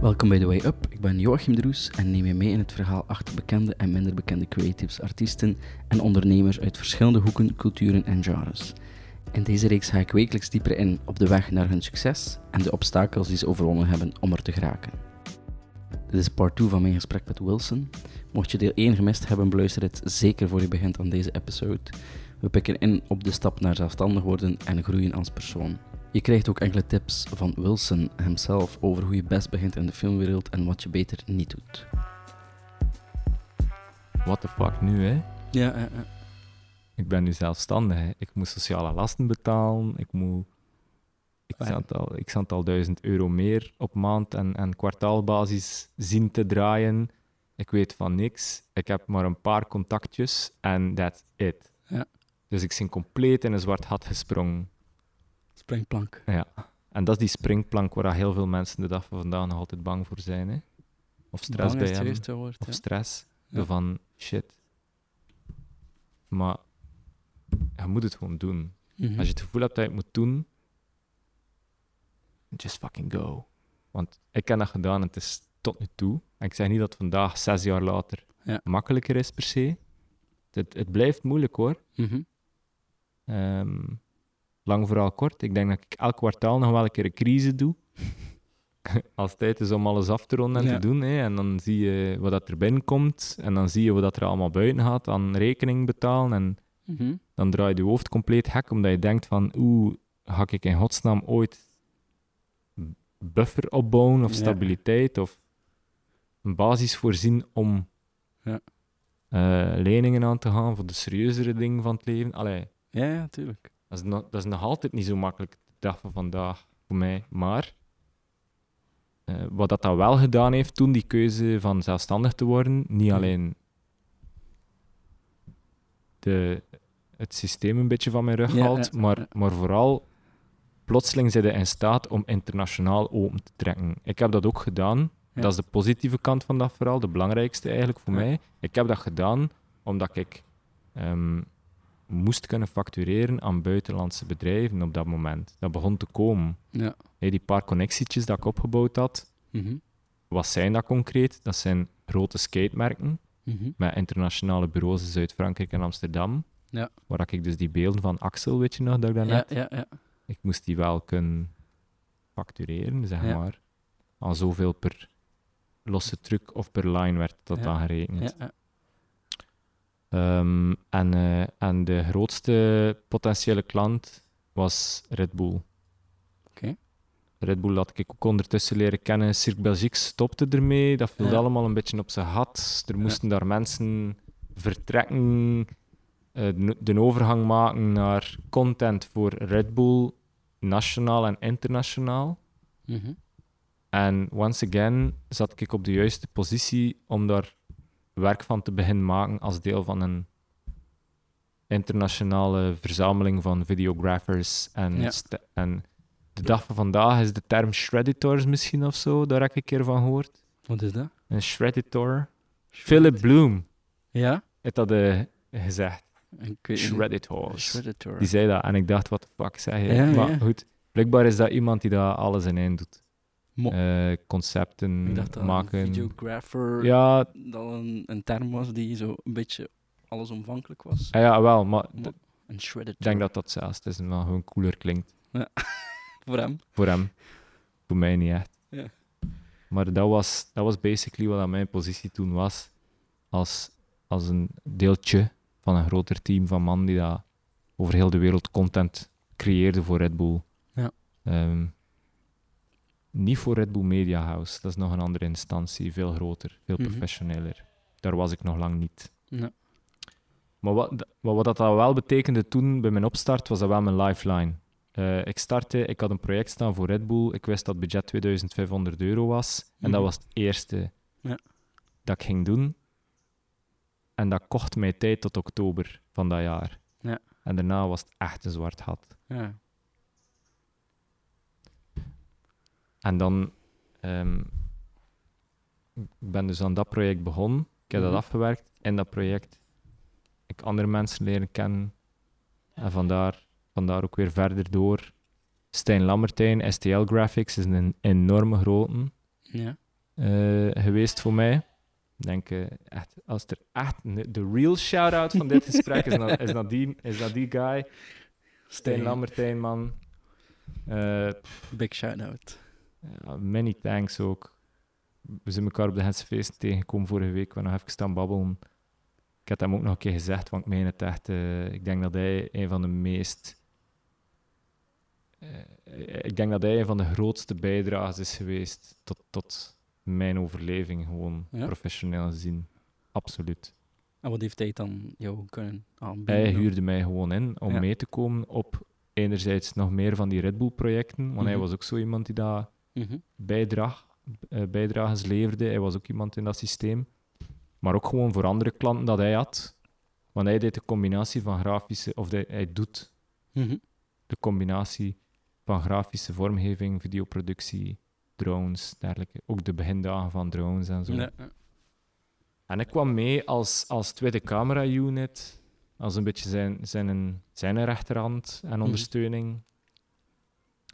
Welkom bij The Way Up. Ik ben Joachim Droes en neem je mee in het verhaal achter bekende en minder bekende creatives, artiesten en ondernemers uit verschillende hoeken, culturen en genres. In deze reeks ga ik wekelijks dieper in op de weg naar hun succes en de obstakels die ze overwonnen hebben om er te geraken. Dit is part 2 van mijn gesprek met Wilson. Mocht je deel 1 gemist hebben, beluister het zeker voor je begint aan deze episode. We pikken in op de stap naar zelfstandig worden en groeien als persoon. Je krijgt ook enkele tips van Wilson hemzelf over hoe je best begint in de filmwereld en wat je beter niet doet. What the fuck nu, hè? Ja, ja, ja. Ik ben nu zelfstandig. Hè. Ik moet sociale lasten betalen. Ik moet... Ik zat al, ik zat al 1000 euro meer op maand en, en kwartaalbasis zien te draaien. Ik weet van niks. Ik heb maar een paar contactjes en that's it. Ja. Dus ik ben compleet in een zwart gat gesprongen. Springplank. Ja. En dat is die springplank waar heel veel mensen de dag van vandaag nog altijd bang voor zijn. Hè? Of stress Bang bij woord, Of ja. stress. Ja. Van shit. Maar je moet het gewoon doen. Mhm. Als je het gevoel hebt dat je het moet doen, just fucking go. Want ik heb dat gedaan en het is tot nu toe. En ik zeg niet dat vandaag, zes jaar later, Ja. makkelijker is per se. Het, het blijft moeilijk hoor. Mhm. Ehm, lang vooral kort. Ik denk dat ik elk kwartaal nog wel een keer een crisis doe. Als het tijd is om alles af te ronden en Ja. te doen. Hè. En dan zie je wat dat er binnenkomt. En dan zie je wat dat er allemaal buiten gaat aan rekening betalen. En Mhm. dan draai je je hoofd compleet gek, omdat je denkt van, oeh, ga ik in godsnaam ooit buffer opbouwen of Ja. stabiliteit of een basis voorzien om Ja. eh, leningen aan te gaan voor de serieuzere dingen van het leven. Allee, Ja, ja, tuurlijk. Dat is, nog, dat is nog altijd niet zo makkelijk de dag van vandaag voor mij. Maar eh, wat dat dan wel gedaan heeft toen, die keuze van zelfstandig te worden, niet alleen de, het systeem een beetje van mijn rug Ja, haalt, ja, maar, ja. maar vooral plotseling zijn in staat om internationaal open te trekken. Ik heb dat ook gedaan. Dat is de positieve kant van dat verhaal, de belangrijkste eigenlijk voor mij. Ik heb dat gedaan omdat ik ehm, moest kunnen factureren aan buitenlandse bedrijven op dat moment. Dat begon te komen. Ja. Hey, die paar connectietjes dat ik opgebouwd had, Mhm. wat zijn dat concreet? Dat zijn grote skatemerken Mhm. met internationale bureaus in Zuid-Frankrijk en Amsterdam. Ja. Waar ik dus die beelden van Axel, weet je nog, dat ik Ja, daarnet... ja, ja. Ik moest die wel kunnen factureren, zeg Ja. maar. Al zoveel per losse truc of per line werd dat Ja. dan gerekend. ja, Ehm, en, eh, en de grootste potentiële klant was Red Bull. Oké. Red Bull had ik ook ondertussen leren kennen. Cirque Belgique stopte ermee. Dat viel Ja. allemaal een beetje op zijn gat. Er moesten daar mensen vertrekken, eh, de, de overgang maken naar content voor Red Bull, nationaal en internationaal. Mhm. En once again zat ik op de juiste positie om daar werk van te beginnen maken als deel van een internationale verzameling van videographers. En, Ja. en de dag van vandaag is de term shredditors misschien of zo, daar heb ik een keer van gehoord. Wat is dat? Een shredditor. Philip Bloom Ja? heeft dat eh, gezegd. Shredditors. Shredditor. Die zei dat en ik dacht, wat de fuck zeg je? Ja, maar ja. goed, blijkbaar is dat iemand die daar alles in één doet. Eh, concepten ik dacht dat maken. een videographer Ja, dat een, een term was die zo een beetje allesomvankelijk was. ah ja, wel, maar Een ik denk dat dat zelfs is en wel gewoon cooler klinkt. Voor hem. Voor hem. Voor mij niet echt. Ja. Maar dat was, dat was basically wat aan mijn positie toen was. Als, als een deeltje van een groter team van mannen die dat over heel de wereld content creëerde voor Red Bull. Ja. Ehm, niet voor Red Bull Media House. Dat is nog een andere instantie. Veel groter, veel Mhm. professioneler. Daar was ik nog lang niet. Ja. Maar wat, wat dat wel betekende toen bij mijn opstart, was dat wel mijn lifeline. Eh, ik startte, ik had een project staan voor Red Bull. Ik wist dat het budget 2500 euro was. En dat Mhm. was het eerste Ja. dat ik ging doen. En dat kocht mij tijd tot oktober van dat jaar. Ja. En daarna was het echt een zwart gat. Ja. En dan ehm, ik ben dus aan dat project begonnen. Ik heb Mhm. dat afgewerkt. In dat project ik andere mensen leren kennen. En vandaar, vandaar ook weer verder door. Stijn Lammertijn, STL Graphics, is een enorme grote. Ja. eh, geweest voor mij. Ik denk, eh, echt, als er echt een- de real shout-out van dit gesprek is, dat, is, dat die, is dat die guy. Stijn Lambertijn, man. Eh, Big shout-out. Ja, many thanks ook. We zijn elkaar op de Gentse feesten tegengekomen vorige week. We nog even staan babbelen. Ik heb hem ook nog een keer gezegd, want ik meen het echt. eh, ik denk dat hij een van de meest... eh, ik denk dat hij een van de grootste bijdragers is geweest tot, tot mijn overleving, gewoon Ja? professioneel gezien. Absoluut. En wat heeft hij dan jou kunnen aanbieden? Hij huurde mij gewoon in om Ja. mee te komen op enerzijds nog meer van die Red Bull-projecten, want hij Mhm. was ook zo iemand die dat Mhm. bijdrag, eh, bijdrages leverde. Hij was ook iemand in dat systeem. Maar ook gewoon voor andere klanten dat hij had. Want hij deed de combinatie van grafische, of hij, hij doet Mhm. de combinatie van grafische vormgeving, videoproductie, drones, dergelijke. Ook de begindagen van drones en zo. En ik kwam mee als, als tweede camera-unit, als een beetje zijn, zijn, zijn rechterhand en ondersteuning.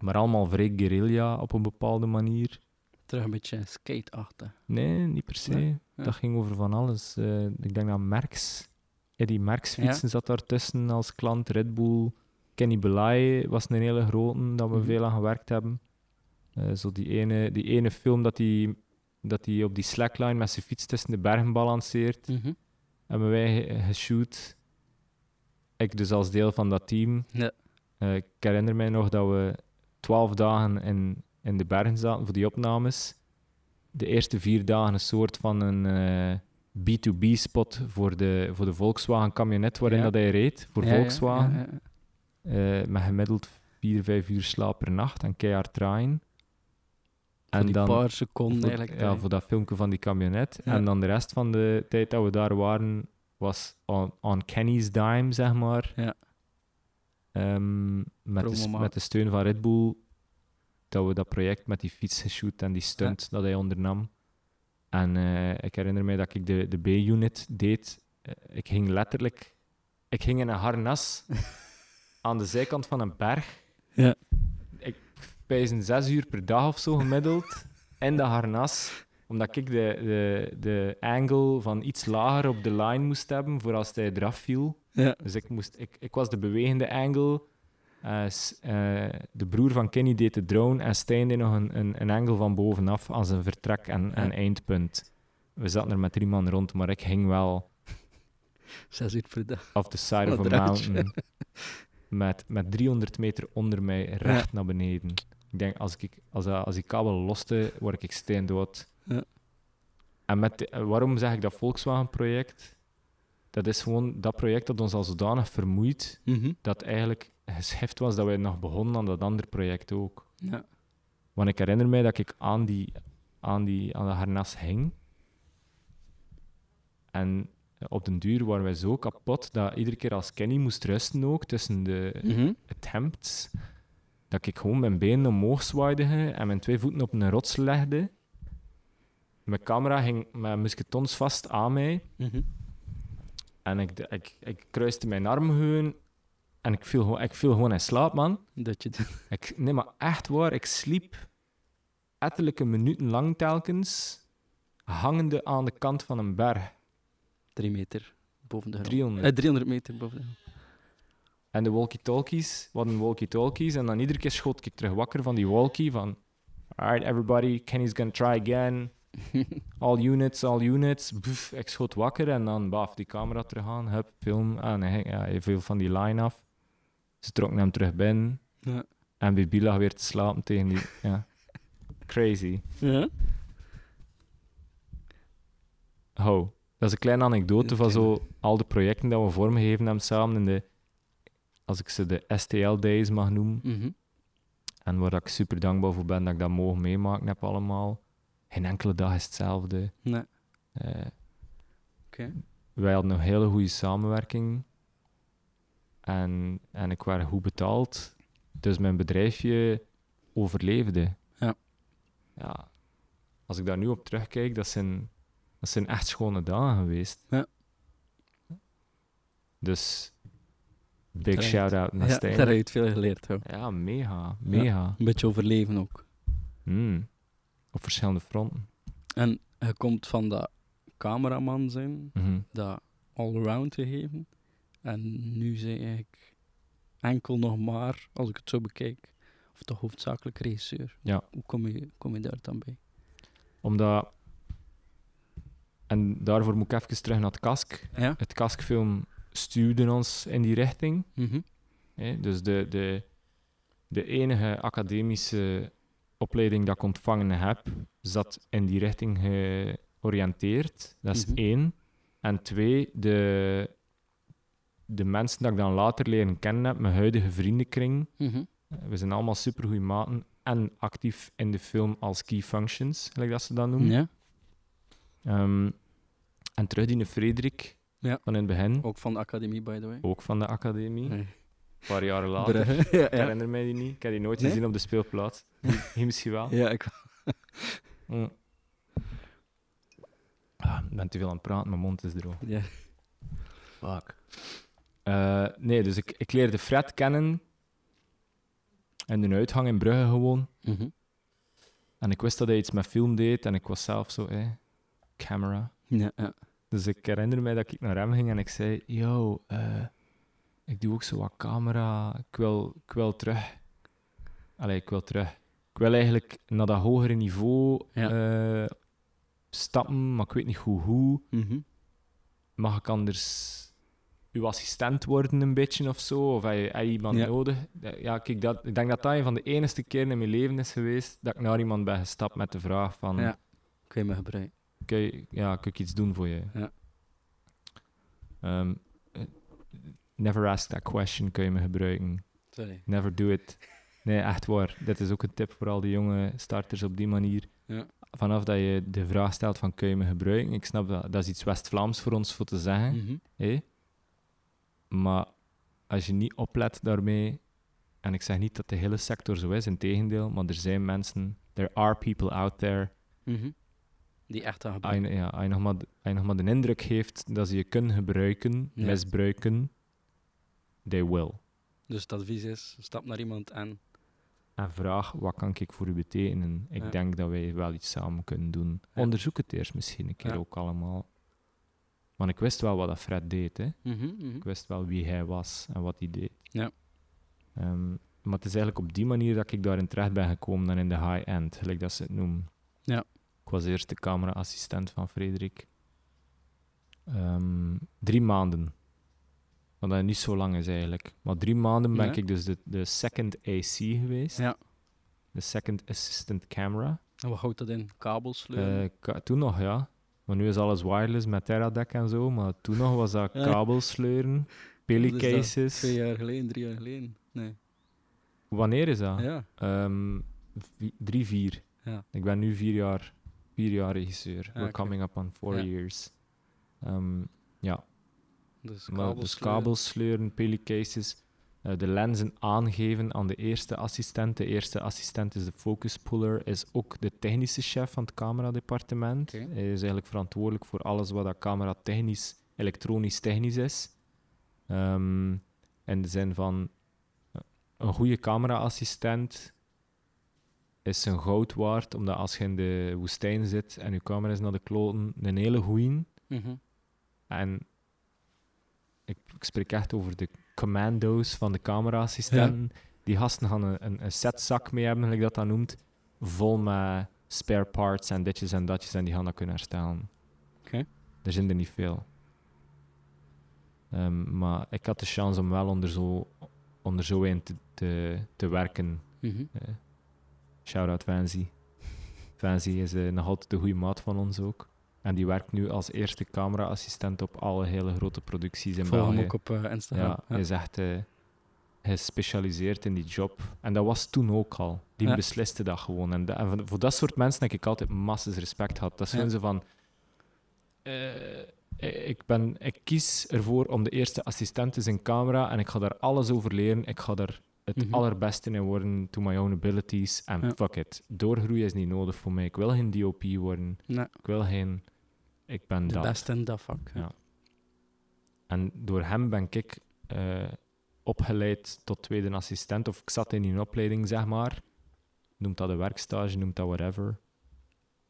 Maar allemaal vrij guerrilla op een bepaalde manier. Terug een beetje skate-achtig. Nee, niet per se. Nee? Ja. Dat ging over van alles. Eh, ik denk dat Merckx, Eddie Merckx fietsen zat daartussen als klant. Red Bull, Kenny Belay was een hele grote, dat we Mhm. veel aan gewerkt hebben. Eh, zo die ene, die ene film dat hij dat die op die slackline met zijn fiets tussen de bergen balanceert, Mhm. hebben wij ge- geshoot. Ik dus als deel van dat team. Ja. Eh, ik herinner mij nog dat we twaalf dagen in, in de bergen zaten voor die opnames. De eerste vier dagen een soort van een eh, B2B-spot voor de, voor de Volkswagen camionet waarin Ja. dat hij reed, voor Ja, Volkswagen. ja, ja. Eh, met gemiddeld 4, 5 uur slaap per nacht en keihard draaien. Voor die paar seconden voor, eigenlijk. ja, dat voor dat filmpje van die camionet. Ja. En dan de rest van de tijd dat we daar waren, was on, on Kenny's dime, zeg maar. Ja. Ehm, met, de, met de steun van Red Bull, dat we dat project met die fiets geshoot en die stunt dat hij ondernam. En eh, ik herinner mij dat ik de, de B-unit deed. Eh, ik ging letterlijk... Ik ging in een harnas aan de zijkant van een berg. Ja. Ik pijs een zes uur per dag of zo gemiddeld in de harnas. Omdat ik de, de, de angle van iets lager op de line moest hebben voor als hij eraf viel. Ja. Dus ik, moest, ik, ik was de bewegende angle. Eh, eh, de broer van Kenny deed de drone en Stijn deed nog een, een, een angle van bovenaf als een vertrek- en, eindpunt. We zaten er met drie man rond, maar ik ging wel Zes uur per dag. off the side of a mountain. Met, met 300 meter onder mij, recht naar beneden. Ik denk, als, ik, als, dat- als die kabel loste, word ik steendood. Ja. En met waarom zeg ik dat Volkswagen-project? Dat is gewoon dat project dat ons al zodanig vermoeit, Mhm. dat eigenlijk geschift was dat wij nog begonnen aan dat andere project ook. Ja. Want ik herinner mij dat ik aan, die, aan, die, aan dat harnas hing. En op den duur waren wij zo kapot dat iedere keer als Kenny moest rusten ook tussen de Mhm. attempts, dat ik gewoon mijn benen omhoog zwaaide en mijn twee voeten op een rots legde. Mijn camera hing met musketons vast aan mij. Mhm. En ik, ik, ik kruiste mijn armen gewoon en ik viel, gewoon- ik viel gewoon in slaap, man. Dat je Ik, nee, maar echt waar, ik sliep ettelijke minuten lang telkens hangende aan de kant van een berg. drie meter boven de grond. 300. Eh, 300 meter boven de grond. En de walkie-talkies, wat een walkie-talkies. En dan iedere keer schoot ik terug wakker van die walkie van... Alright, everybody, Kenny's gonna try again. All units, all units. Boef, ik schoot wakker en dan baf, die camera terug aan. Hup, film. En hij, ging- ja, hij viel van die line af. Ze trokken hem terug binnen. Ja. En Bibi lag weer te slapen tegen die... Ja. Crazy. Ja? Ho. Dat is een kleine anekdote van zo al de projecten dat we vormgegeven hebben samen in de... Als ik ze de STL-days mag noemen. Mhm. En waar ik super dankbaar voor ben dat ik dat mogen meemaken heb allemaal. Geen enkele dag is hetzelfde. Nee. Eh, wij hadden een hele goede samenwerking. En, en ik werd goed betaald. Dus mijn bedrijfje overleefde. Ja. Ja. Als ik daar nu op terugkijk, dat zijn, dat zijn echt schone dagen geweest. Ja. Dus big shout-out naar Ja, Stijn. daar heb je veel geleerd, hoor. Ja, mega. Mega. Een beetje overleven ook. Hmm. Op verschillende fronten. En je komt van dat cameraman zijn, Mhm. dat all-around te geven. En nu zei eigenlijk enkel nog maar, als ik het zo bekijk, of de hoofdzakelijk regisseur. Ja. Hoe kom je, kom je daar dan bij? Omdat... En daarvoor moet ik even terug naar het Kask. Ja? Het Kaskfilm stuurde ons in die richting. Hè? Dus de, de, de enige academische opleiding dat ik ontvangen heb, zat in die richting georiënteerd. Dat is Mhm. één. En twee, de, de mensen dat ik dan later leren kennen heb, mijn huidige vriendenkring, Mhm. we zijn allemaal supergoeie maten en actief in de film als key functions, gelijk dat ze dat noemen. Ja, Ehm, en terug die Frederik Ja. van in het begin, ook van de academie, by the way. ook van de academie. Een paar jaren later. Brugge. ja, Ik herinner mij die niet. Ik heb die nooit Nee? gezien op de speelplaats. Hier misschien wel. ja, ik... Mm. Ah, ik ben te veel aan het praten, mijn mond is droog. ja. Fuck. Eh, nee, dus ik, ik leerde Fred kennen. En de uitgang in Brugge gewoon. Mhm. En ik wist dat hij iets met film deed. En ik was zelf zo, eh, camera. ja, ja. Dus ik herinner mij dat ik naar hem ging en ik zei: Yo, eh, ik doe ook zo wat camera. Ik wil, ik wil terug. Allee, ik wil terug. Ik wil eigenlijk naar dat hogere niveau eh, stappen, maar ik weet niet goed hoe. Mhm. Mag ik anders uw assistent worden een beetje of zo? Of heb je, heb je iemand Ja. nodig? Ja, kijk, dat, ik denk dat dat een van de enige keren in mijn leven is geweest dat ik naar iemand ben gestapt met de vraag van... Ja. Kun je me gebruiken? Kun je- ja, kan ik iets doen voor je? Ja. Ehm, eh, never ask that question, kun je me gebruiken. Sorry. Never do it. Nee, echt waar. Dit is ook een tip voor al die jonge starters op die manier. Ja. Vanaf dat je de vraag stelt van kun je me gebruiken, ik snap dat, dat is iets West-Vlaams voor ons voor te zeggen. Mhm. hé. Maar als je niet oplet daarmee, en ik zeg niet dat de hele sector zo is, in tegendeel, maar er zijn mensen, there are people out there Mhm. Die echt aan Als gebruiken. je, ja, als je nog maar, als je nog maar de indruk heeft dat ze je kunnen gebruiken, Ja. misbruiken, they will. Dus het advies is, stap naar iemand en... En vraag, wat kan ik voor u betekenen? Ik Ja. denk dat wij wel iets samen kunnen doen. Ja. Onderzoek het eerst misschien een keer Ja. ook allemaal. Want ik wist wel wat dat Fred deed. Hè. Mhm, mhm. Ik wist wel wie hij was en wat hij deed. Ja. Ehm, maar het is eigenlijk op die manier dat ik daarin terecht ben gekomen dan in de high-end, gelijk dat ze het noemen. Ja. Ik was eerst de camera-assistent van Frederik. Ehm, drie maanden. Wat dat niet zo lang is eigenlijk. Maar drie maanden ben ik dus de, de second AC geweest. Ja. De second assistant camera. En wat houdt dat in? Kabels sleuren? Ka- toen nog, ja. Maar nu is alles wireless met Teradek en zo. Maar toen nog was dat is dat? pelicases. Twee jaar geleden, drie jaar geleden? Nee. Wanneer is dat? Ja. Ehm, drie, vier. Ja. Ik ben nu vier jaar, vier jaar regisseur. We're oké. coming up on four years. Ehm, ja, Dus maar kabels dus kabels sleuren, pelicases, eh, de lenzen aangeven aan de eerste assistent. De eerste assistent is de focus puller, is ook de technische chef van het cameradepartement. Hij is eigenlijk verantwoordelijk voor alles wat dat camera technisch, elektronisch technisch is. Ehm, in de zin van eh, een goede camera-assistent is zijn goud waard, omdat als je in de woestijn zit en je camera is naar de kloten, een hele goeie. Mhm. En ik, ik spreek echt over de commando's van de camera-assistenten. Die gasten gaan een, een, een setzak mee hebben, gelijk dat dat noemt, vol met spare parts en ditjes en datjes, en die gaan dat kunnen herstellen. Oké. Er zijn er niet veel. Ehm, maar ik had de chance om wel onder zo, onder zo een te, te, te werken. Mhm. Eh, Shout-out Fancy. Fancy is eh, nog altijd de goede maat van ons ook. En die werkt nu als eerste camera-assistent op alle hele grote producties in Volg hem ook op eh, Instagram. Ja, hij is echt eh, gespecialiseerd in die job. En dat was toen ook al. Die Ja. besliste dat gewoon. En, voor, dat soort mensen heb ik altijd massas respect gehad. Dat Ja. gewoon zo van... eh, ik, ben, ik kies ervoor om de eerste assistent te zijn camera en ik ga daar alles over leren. Ik ga daar het Mhm. allerbeste in worden, to my own abilities. En Ja. fuck it. Doorgroeien is niet nodig voor mij. Ik wil geen DOP worden. Nee, Ik wil geen... Ik ben de dat. beste in dat vak. Ja. En door hem ben ik eh, opgeleid tot tweede assistent. Of ik zat in een opleiding, zeg maar. Noemt dat een werkstage, noemt dat whatever.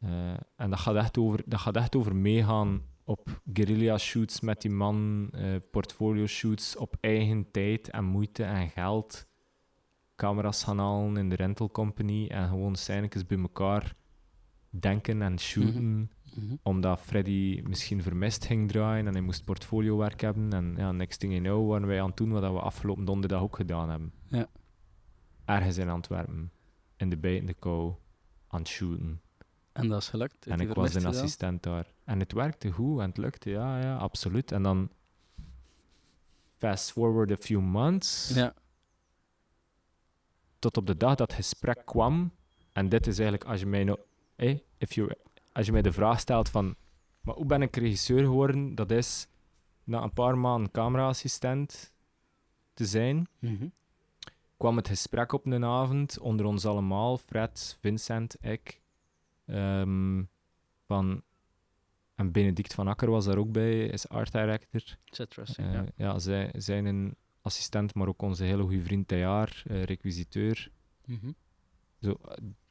Eh, en dat gaat, echt over, dat gaat echt over meegaan op guerrilla shoots met die man, eh, portfolio shoots op eigen tijd en moeite en geld. Camera's gaan halen in de rental company en gewoon scènetjes bij elkaar denken en shooten. Mhm. Omdat Freddy misschien vermist ging draaien en hij moest portfoliowerk hebben. En ja, next thing you know waren wij aan het doen wat we afgelopen donderdag ook gedaan hebben. Ja. Ergens in Antwerpen, in de bijtende kou, aan het shooten. En dat is gelukt. En ik was een assistent daar. En het werkte goed en het lukte, ja, ja, absoluut. En dan fast forward a few months, Ja. tot op de dag dat het gesprek kwam. En dit is eigenlijk, als je mij, nou, eh, if you, als je mij de vraag stelt van, maar hoe ben ik regisseur geworden? Dat is na een paar maanden cameraassistent te zijn, Mhm. kwam het gesprek op een avond onder ons allemaal, Fred, Vincent, ik, ehm, van, en Benedict van Akker was daar ook bij, is art director. Eh, ja. ja, zij zijn een assistent, maar ook onze hele goede vriend Tejaar, eh requisiteur. Mhm. Zo,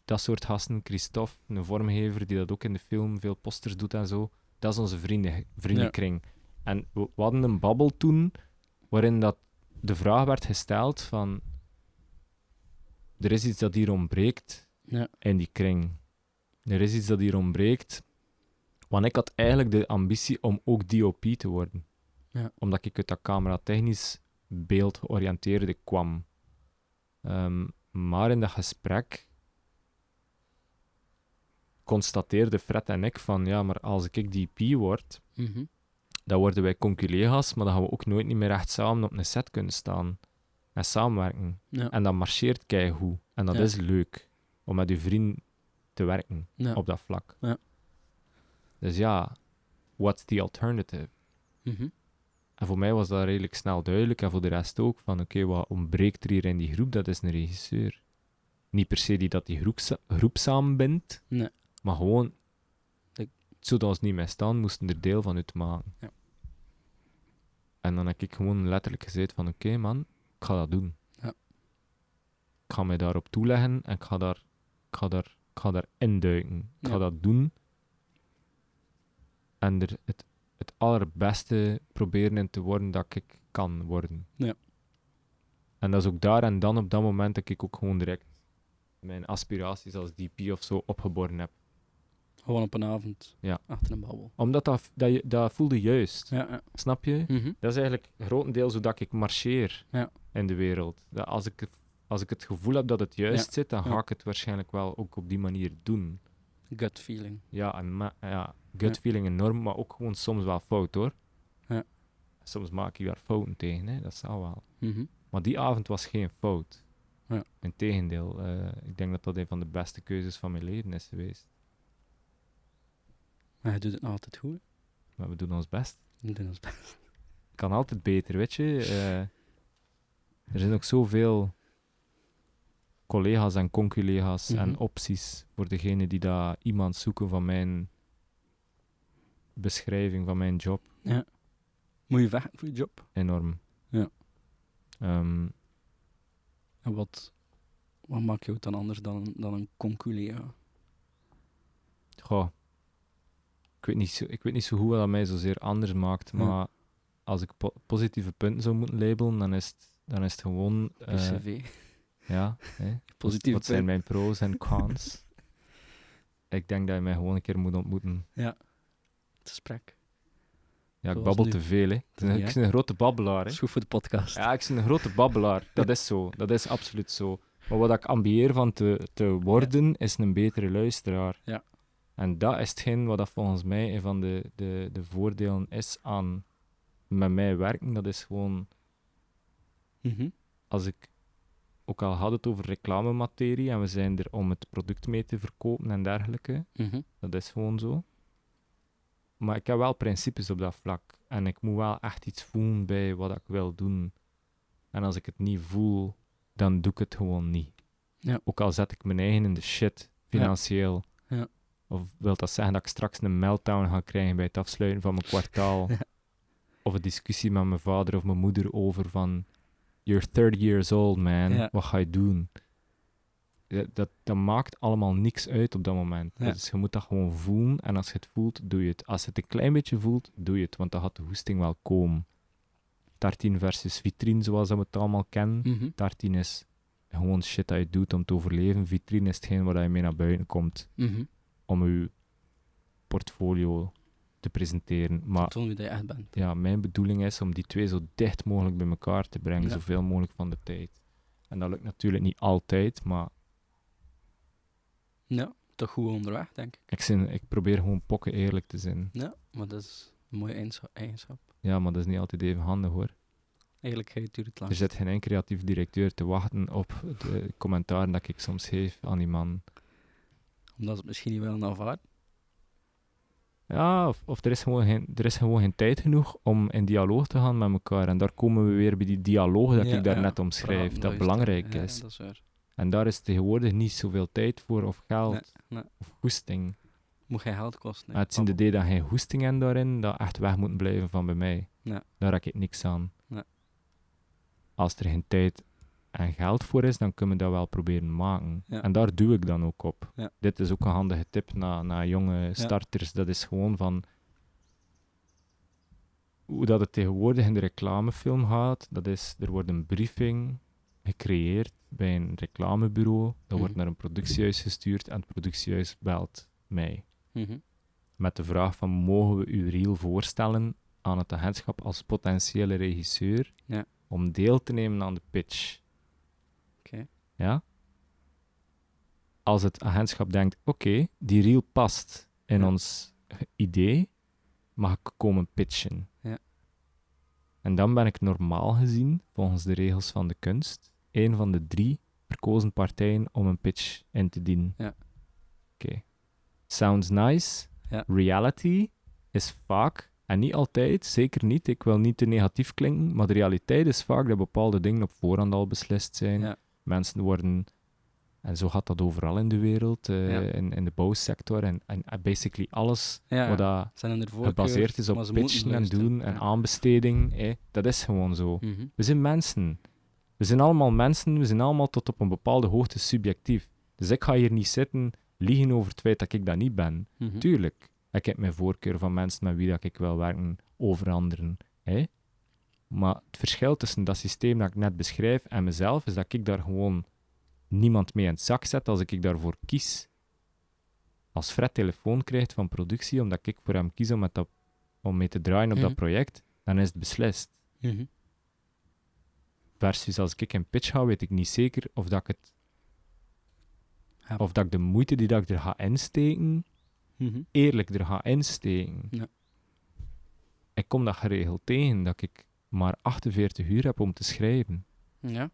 dat soort gasten, Christophe, een vormgever die dat ook in de film veel posters doet en zo. Dat is onze vrienden, vriendenkring. En we, we hadden een babbel toen waarin dat de vraag werd gesteld van er is iets dat hier ontbreekt Ja. in die kring. Er is iets dat hier ontbreekt. Want ik had eigenlijk de ambitie om ook DOP te worden. Ja. Omdat ik uit dat camera-technisch beeld georiënteerde kwam. Ehm, maar in dat gesprek constateerden Fred en ik van ja, maar als ik DP word, Mhm. dan worden wij conculega's, maar dan gaan we ook nooit niet meer echt samen op een set kunnen staan en samenwerken. Ja. En dat marcheert keigoed. En dat Ja. is leuk om met je vriend te werken Ja. op dat vlak. Ja. Dus ja, what's the alternative? Mhm. En voor mij was dat redelijk snel duidelijk en voor de rest ook van oké, wat ontbreekt er hier in die groep? Dat is een regisseur. Niet per se die dat die groep, groep samenbindt, Nee. Maar gewoon, Ik- het zou ons niet meer staan, moesten er deel van uitmaken. Ja. En dan heb ik gewoon letterlijk gezegd van oké man, ik ga dat doen. Ja. Ik ga mij daarop toeleggen en ik ga daar, ik ga daar, ik ga daar induiken. Ik ga dat doen. En er het, het allerbeste proberen in te worden dat ik kan worden. Ja. En dat is ook daar en dan op dat moment dat ik ook gewoon direct mijn aspiraties als DP of zo opgeborgen heb. Gewoon op een avond. Ja. Achter een babbel. Omdat dat, dat, je- dat voelde juist. Ja, ja. Snap je? Mhm. Dat is eigenlijk grotendeels hoe dat ik marcheer Ja. in de wereld. Dat als, ik, het- als ik het gevoel heb dat het juist zit, dan ga Ja. ik het waarschijnlijk wel ook op die manier doen. Gut feeling. Ja, en ma- ja gut Ja. feeling enorm, maar ook gewoon soms wel fout hoor. Ja. Soms maak ik daar fouten tegen, hè? dat zal wel. Mhm. Maar die avond was geen fout. Ja. Integendeel, eh, ik denk dat dat een van de beste keuzes van mijn leven is geweest. Maar hij doet het nog altijd goed. Maar we doen ons best. We doen ons best. kan altijd beter, weet je. Eh, er zijn ook zoveel collega's en conculega's en Mhm. opties voor degene die daar iemand zoeken van mijn beschrijving van mijn job. Moet je vechten voor je job? Enorm. Ja. Ehm, En wat, wat maakt jou dan anders dan, dan een conculega? goh. Ik weet, niet zo, ik weet niet zo goed wat dat mij zozeer anders maakt, Ja. maar als ik po- positieve punten zou moeten labelen, dan is het, dan is het gewoon... Je eh, cv. ja, hè. Positieve Wat zijn mijn pro's en cons? ik denk dat je mij gewoon een keer moet ontmoeten. Het gesprek. Ja, ik Zoals babbel nu. te veel, hè. Ik ben, Ja. ik ben een grote babbelaar, Dat hè. is goed voor de podcast. Ja, ik ben een grote babbelaar. Dat is zo. Dat is absoluut zo. Maar wat ik ambieer van te, te worden, is een betere luisteraar. Ja. En dat is hetgeen wat dat volgens mij een van de, de, de voordelen is aan met mij werken. Dat is gewoon, Mhm. als ik... Ook al had het over reclamematerie en we zijn er om het product mee te verkopen en dergelijke. Mhm. Dat is gewoon zo. Maar ik heb wel principes op dat vlak. En ik moet wel echt iets voelen bij wat ik wil doen. En als ik het niet voel, dan doe ik het gewoon niet. Ja. Ook al zet ik mijn eigen in de shit, financieel. Ja. Of wil dat zeggen dat ik straks een meltdown ga krijgen bij het afsluiten van mijn kwartaal? Ja. Of een discussie met mijn vader of mijn moeder over van... You're 30 years old, man. Ja. Wat ga je doen? dat, dat, dat maakt allemaal niks uit op dat moment. Ja. Dus je moet dat gewoon voelen. En als je het voelt, doe je het. Als je het een klein beetje voelt, doe je het. Want dan gaat de hoesting wel komen. Tartine versus vitrine, zoals we het allemaal kennen. Mhm. Tartine is gewoon shit dat je doet om te overleven. Vitrine is hetgeen waar je mee naar buiten komt Mhm. Om je portfolio te presenteren. Maar Toon wie dat je echt bent. ja, mijn bedoeling is om die twee zo dicht mogelijk bij elkaar te brengen, Ja. zoveel mogelijk van de tijd. En dat lukt natuurlijk niet altijd, maar Ja, toch goed onderweg, denk ik. ik, zin, ik probeer gewoon pokken eerlijk te zijn. Ja, maar dat is een mooie eigenschap-. Ja, maar dat is niet altijd even handig hoor. Eerlijkheid duurt het lang. Er zit geen creatief directeur te wachten op de commentaren dat ik soms geef aan die man. Omdat ze het misschien niet willen aanvaarden. Ja, of, of er, is gewoon geen, er is gewoon geen tijd genoeg om in dialoog te gaan met elkaar. En daar komen we weer bij die dialoog dat Ja, ik daar ja, net omschrijf, dat belangrijk is. dat is waar. En daar is tegenwoordig niet zoveel tijd voor of geld Nee, nee. of goesting. Moet geen geld kosten. Het zijn de idee dat geen goesting en daarin, dat echt weg moet blijven van bij mij. Daar raak ik niks aan. Als er geen tijd en geld voor is, dan kunnen we dat wel proberen maken. Ja. En daar doe ik dan ook op. Ja. Dit is ook een handige tip naar, naar jonge starters. Dat is gewoon van hoe dat het tegenwoordig in de reclamefilm gaat. Dat is, er wordt een briefing gecreëerd bij een reclamebureau. Dat wordt Mhm. naar een productiehuis gestuurd en het productiehuis belt mij Mhm. met de vraag van mogen we uw reel voorstellen aan het agentschap als potentiële regisseur Ja. om deel te nemen aan de pitch. Ja? Als het agentschap denkt, oké, die reel past in Ja. ons idee, mag ik komen pitchen. Ja. En dan ben ik normaal gezien, volgens de regels van de kunst, een van de drie verkozen partijen om een pitch in te dienen. Ja. Oké. Sounds nice. Ja. Reality is vaak, en niet altijd, zeker niet, ik wil niet te negatief klinken, maar de realiteit is vaak dat bepaalde dingen op voorhand al beslist zijn. Ja. Mensen worden, en zo gaat dat overal in de wereld, eh, Ja. in, in de bouwsector, en, en basically alles Ja, wat dat er gebaseerd is op pitchen en doen en aanbesteding, eh, dat is gewoon zo. Mhm. We zijn mensen. We zijn allemaal mensen, we zijn allemaal tot op een bepaalde hoogte subjectief. Dus ik ga hier niet zitten liegen over het feit dat ik dat niet ben. Mhm. Tuurlijk, ik heb mijn voorkeur van mensen met wie dat ik wil werken over anderen. Hè? Maar het verschil tussen dat systeem dat ik net beschrijf en mezelf is dat ik daar gewoon niemand mee in het zak zet als ik daarvoor kies. Als Fred telefoon krijgt van productie omdat ik voor hem kies om, met dat, om mee te draaien op Mhm. dat project, dan is het beslist. Mhm. Versus als ik in pitch ga, weet ik niet zeker of dat ik het Ja. of dat ik de moeite die dat ik er ga insteken, Mhm. eerlijk er ga insteken. Ja. Ik kom dat geregeld tegen, dat ik maar 48 uur heb om te schrijven. Ja.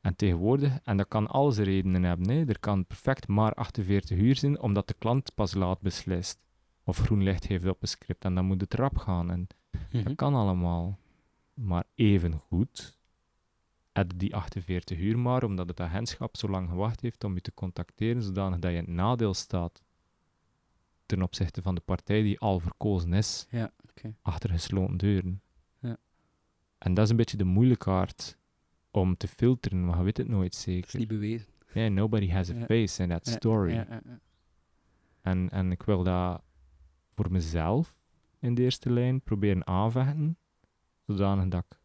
En tegenwoordig, en dat kan alles redenen hebben, hè. er kan perfect maar 48 uur zijn, omdat de klant pas laat beslist. Of groen licht heeft op een script, en dan moet het rap gaan. En Mhm. dat kan allemaal. Maar even goed, heb die 48 uur maar, omdat het agentschap zo lang gewacht heeft om je te contacteren, zodanig dat je in het nadeel staat ten opzichte van de partij die al verkozen is, Ja, achter gesloten deuren. En dat is een beetje de moeilijkaart om te filteren, maar je weet het nooit Dat is zeker. niet bewezen. Yeah, nobody has a Ja. face in that story. Ja, ja, ja. En, en ik wil dat voor mezelf in de eerste lijn proberen aanvechten, zodanig dat ik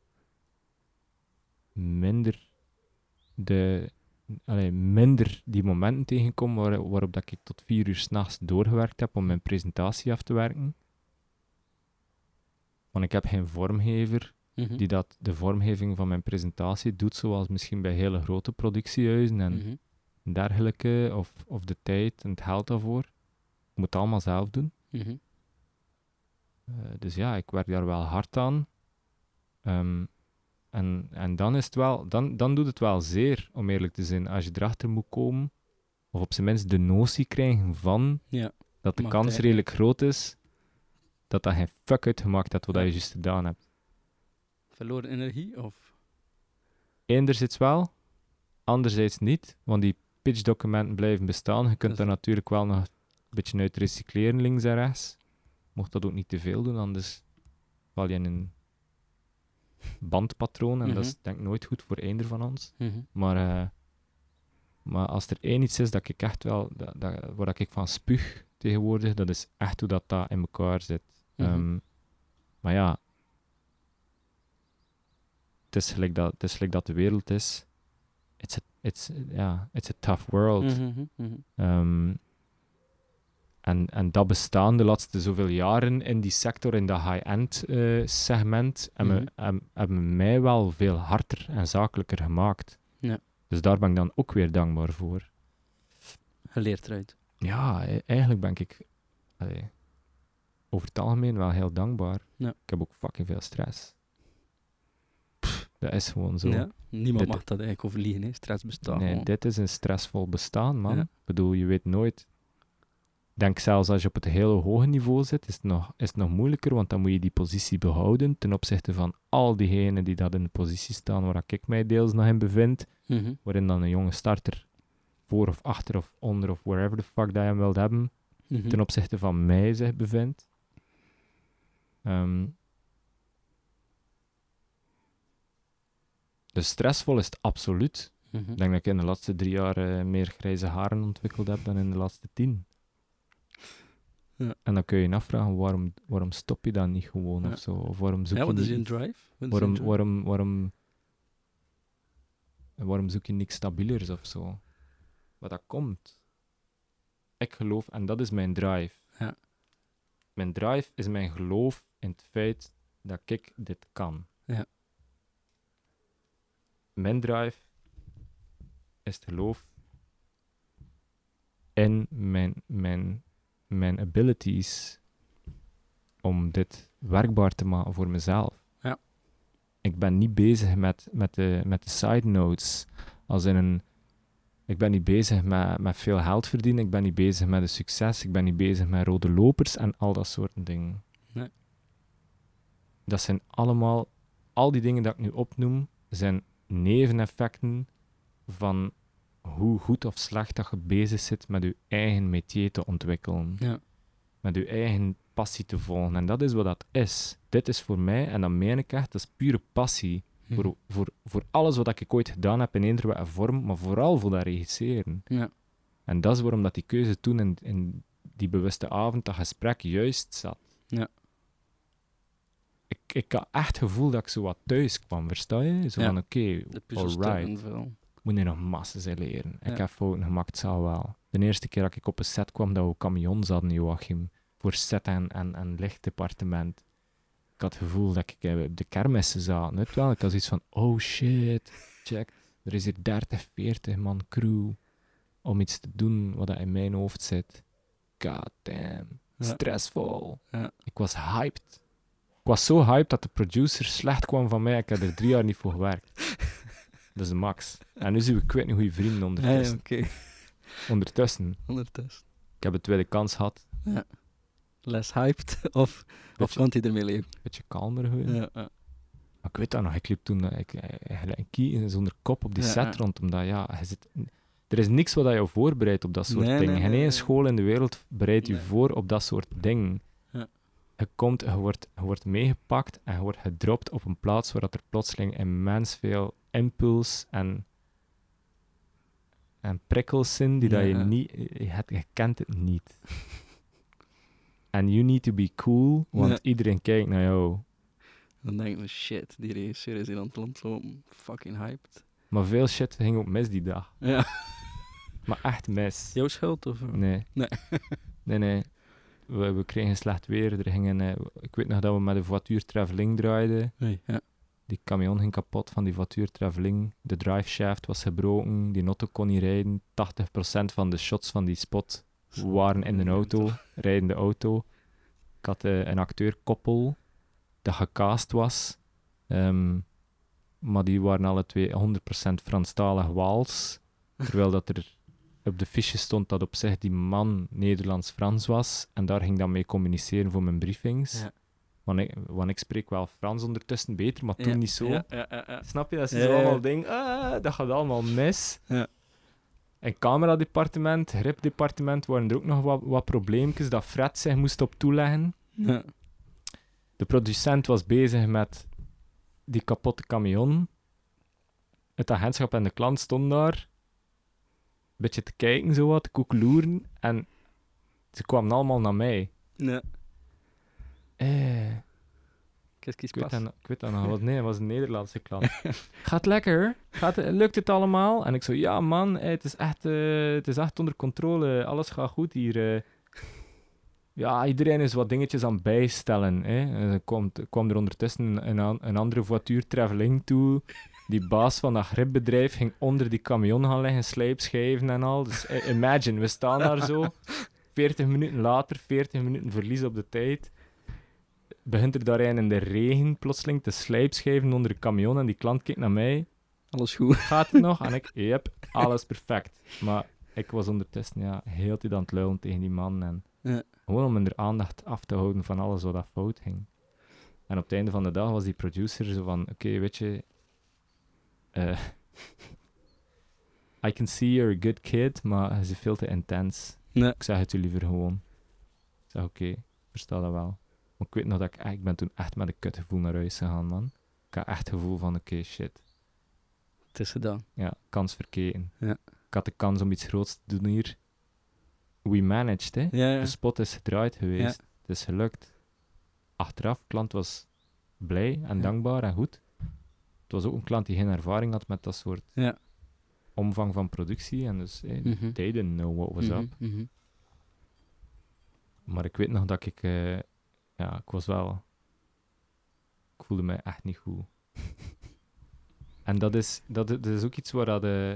minder, de, allee, minder die momenten tegenkom waar, waarop dat ik tot vier uur s'nachts doorgewerkt heb om mijn presentatie af te werken. Want ik heb geen vormgever Mhm. die dat de vormgeving van mijn presentatie doet, zoals misschien bij hele grote productiehuizen en Mhm. dergelijke, of, of de tijd en het geld daarvoor. Ik moet het allemaal zelf doen. Mhm. Eh, dus ja, ik werk daar wel hard aan. Ehm, en, en dan is het wel, dan, dan doet het wel zeer, om eerlijk te zijn, als je erachter moet komen, of op zijn minst de notie krijgen van Ja. dat de kans redelijk groot is dat dat geen fuck uitgemaakt hebt wat Ja. je juist gedaan hebt. Verloren energie of... Enerzijds wel, anderzijds niet, want die pitchdocumenten blijven bestaan. Je kunt is- er natuurlijk wel nog een beetje uit recycleren links en rechts. Mocht dat ook niet te veel doen, anders val je in een bandpatroon en dat is Mhm. denk ik nooit goed voor eender van ons. Mhm. Maar eh, Maar als er één iets is dat ik echt wel, dat, dat, waar ik van spuug tegenwoordig, dat is echt hoe dat, dat in elkaar zit. Mhm. Ehm, maar ja, het is gelijk dat, het is gelijk dat de wereld is. It's a, it's, ja, it's a tough world. Mhm, mhm. Ehm, en, en dat bestaan de laatste zoveel jaren in die sector, in dat high-end eh, segment, hebben, Mhm. hebben, hebben mij wel veel harder en zakelijker gemaakt. Ja. Dus daar ben ik dan ook weer dankbaar voor. Je leert eruit. Ja, e- eigenlijk ben ik allee, over het algemeen wel heel dankbaar. Ja. Ik heb ook fucking veel stress. Dat is gewoon zo. Ja? Niemand Dit- mag dat eigenlijk overliegen, hè. Stress bestaat nee, gewoon. dit is een stressvol bestaan, man. Ja. Ik bedoel, je weet nooit. Denk zelfs als je op het hele hoge niveau zit, is het, nog, is het nog moeilijker, want dan moet je die positie behouden ten opzichte van al diegenen die dat in de positie staan waar ik mij deels nog in bevind, Mhm. waarin dan een jonge starter voor of achter of onder of wherever the fuck dat je hem wilt hebben, Mhm. ten opzichte van mij zich bevindt. Ehm, dus stressvol is het absoluut. Mhm. Ik denk dat ik in de laatste drie jaar eh, meer grijze haren ontwikkeld heb dan in de laatste tien. Ja. En dan kun je je afvragen, waarom, waarom stop je dan niet gewoon Ja. of zo? Of waarom zoek Ja, je wat is je drive? Wat is waarom, je drive? waarom, waarom, waarom zoek je niks stabielers of zo? Wat dat komt. Ik geloof, en dat is mijn drive. Ja. Mijn drive is mijn geloof in het feit dat ik dit kan. Ja. Mijn drive is het geloof in mijn, mijn, mijn abilities om dit werkbaar te maken voor mezelf. Ja. Ik ben niet bezig met, met, de, met de side notes. Als in een, ik ben niet bezig met, met veel geld verdienen. Ik ben niet bezig met een succes. Ik ben niet bezig met rode lopers en al dat soort dingen. Nee. Dat zijn allemaal, al die dingen dat ik nu opnoem, zijn neveneffecten van hoe goed of slecht dat je bezig zit met je eigen métier te ontwikkelen. Ja. Met je eigen passie te volgen. En dat is wat dat is. Dit is voor mij, en dat meen ik echt, dat is pure passie. Mhm. Voor, voor, voor alles wat ik ooit gedaan heb in eender vorm, maar vooral voor dat regisseren. Ja. En dat is waarom dat die keuze toen in, in die bewuste avond, dat gesprek, juist zat. Ja. Ik, ik had echt het gevoel dat ik zo wat thuis kwam, versta je? Zo Ja. van, oké, puzzelstukken alright, moet je nog massa's leren. Ja. Ik heb fouten gemaakt, zal wel. De eerste keer dat ik op een set kwam, dat we camions hadden, Joachim, voor set en, en, en lichtdepartement. Ik had het gevoel dat ik eh, op de kermissen zat. Net wel, ik had zoiets van, oh shit, check, er is hier 30, 40 man crew om iets te doen wat in mijn hoofd zit. God damn, stressvol. Ja. Ik was hyped. Ik was zo hyped dat de producer slecht kwam van mij. Ik heb er drie jaar niet voor gewerkt. Dat is de max. En nu zijn we kwijt een goede vrienden Ja, ja, ondertussen. Ondertussen. Ondertussen. Ik heb een tweede kans gehad. Less hyped, of, of Beetje, kan hij ermee leven? beetje kalmer geworden. Ja, ja. Maar ik weet dat nog. Ik liep toen eh, ik, eh, een kie zonder kop op die Ja, set ja. rond. Omdat ja, je zit, er is niks wat je voorbereidt op dat soort Nee, dingen. nee, Geen nee, school in de wereld bereidt je voor op dat soort dingen. Je komt, je wordt, je wordt meegepakt en je wordt gedropt op een plaats waar dat er plotseling immens veel impuls en, en prikkels zijn die dat je niet... Je, hebt- je kent het niet. En you need to be cool, want Ja. iedereen kijkt naar jou. Dan denk je, shit, die regisseur is hier aan het rondlopen. Fucking hyped. Maar veel shit ging ook mis die dag. Ja. Maar echt mis. Jouw schuld? Of? Nee. Nee. nee, nee. We, we kregen slecht weer. Er gingen, eh, ik weet nog dat we met een voituur traveling draaiden. Ja. Die camion ging kapot van die voituur traveling. De driveshaft was gebroken. Die auto kon niet rijden. 80% van de shots van die spot waren in de auto. Rijdende auto. Ik had eh, een acteurkoppel dat gecast was. Ehm, maar die waren alle twee 100% Franstalig Waals. Terwijl dat er op de fiche stond dat op zich die man Nederlands-Frans was. En daar ging ik dan mee communiceren voor mijn briefings. Ja. Want, ik, want ik spreek wel Frans ondertussen beter, maar toen Ja, niet zo. Ja, ja, ja, ja. Snap je? Dat is Ja, zo allemaal ding. Ah, dat gaat allemaal mis. Ja. En cameradepartement, gripdepartement waren er ook nog wat, wat probleempjes dat Fred zich moest op toeleggen. Ja. De producent was bezig met die kapotte camion. Het agentschap en de klant stonden daar. Beetje te kijken, zo wat, te koekeloeren. En ze kwamen allemaal naar mij. Ja. Eh, qui se ik, weet dat, ik weet dat nog. wat. Nee, dat was een Nederlandse klant. Gaat lekker? Gaat, het- lukt het allemaal? En ik zo, ja man, eh, het, is echt, eh, het is echt onder controle. Alles gaat goed hier. eh. Ja, iedereen is wat dingetjes aan het bijstellen. Hè. En er komt, kwam er ondertussen een, an- een andere voituur traveling toe. Die baas van dat gripbedrijf ging onder die camion gaan liggen, slijpschijven en al. Dus eh, imagine, we staan daar zo. 40 minuten later, 40 minuten verlies op de tijd. Begint er daar een in de regen plotseling te slijpschijven onder de camion en die klant kijkt naar mij. Alles goed. Gaat het nog? En ik, yep, alles perfect. Maar ik was ondertussen ja, heel tijd aan het luilen tegen die man. En Ja. Gewoon om er aandacht af te houden van alles wat dat fout ging. En op het einde van de dag was die producer zo van, oké, weet je... eh, I can see you're a good kid, maar hij is veel te intens. Nee. Ik zeg het u liever gewoon. Ik zeg, oké, ik versta dat wel. Maar ik weet nog dat ik, ik ben toen echt met een kutgevoel naar huis gegaan, man. Ik had echt het gevoel van, oké, shit. Het is gedaan. Ja, kans verkeken. Ja. Ik had de kans om iets groots te doen hier. We managed, hè. Ja, ja. De spot is gedraaid geweest. Het is gelukt. Achteraf, klant was blij en dankbaar en goed. Het was ook een klant die geen ervaring had met dat soort Ja. omvang van productie. En dus, hey, they didn't know what was Mhm, up. mhm. Maar ik weet nog dat ik... eh, ja, ik was wel... Ik voelde mij echt niet goed. en dat is, dat is ook iets waar, dat, eh,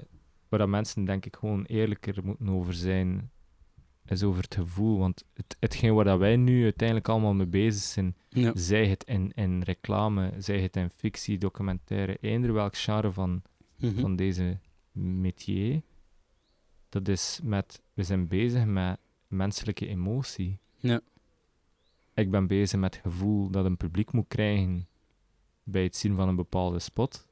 waar dat mensen, denk ik, gewoon eerlijker moeten over zijn. Is over het gevoel. Want het, hetgeen waar dat wij nu uiteindelijk allemaal mee bezig zijn... Ja. Zij het in, in reclame, zij het in fictie, documentaire, eender welk genre van, Mhm. van deze métier. Dat is met, we zijn bezig met menselijke emotie. Ja. Ik ben bezig met het gevoel dat een publiek moet krijgen bij het zien van een bepaalde spot.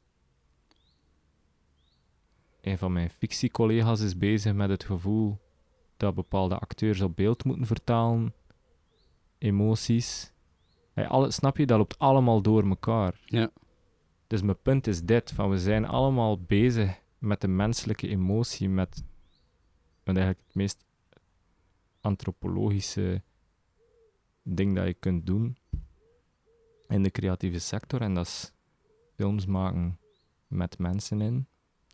Een van mijn fictiecollega's is bezig met het gevoel dat bepaalde acteurs op beeld moeten vertalen, emoties. Hey, alle, snap je, dat loopt allemaal door elkaar. Ja. Dus mijn punt is dit, van we zijn allemaal bezig met de menselijke emotie, met, met eigenlijk het meest antropologische ding dat je kunt doen in de creatieve sector. En dat is films maken met mensen in,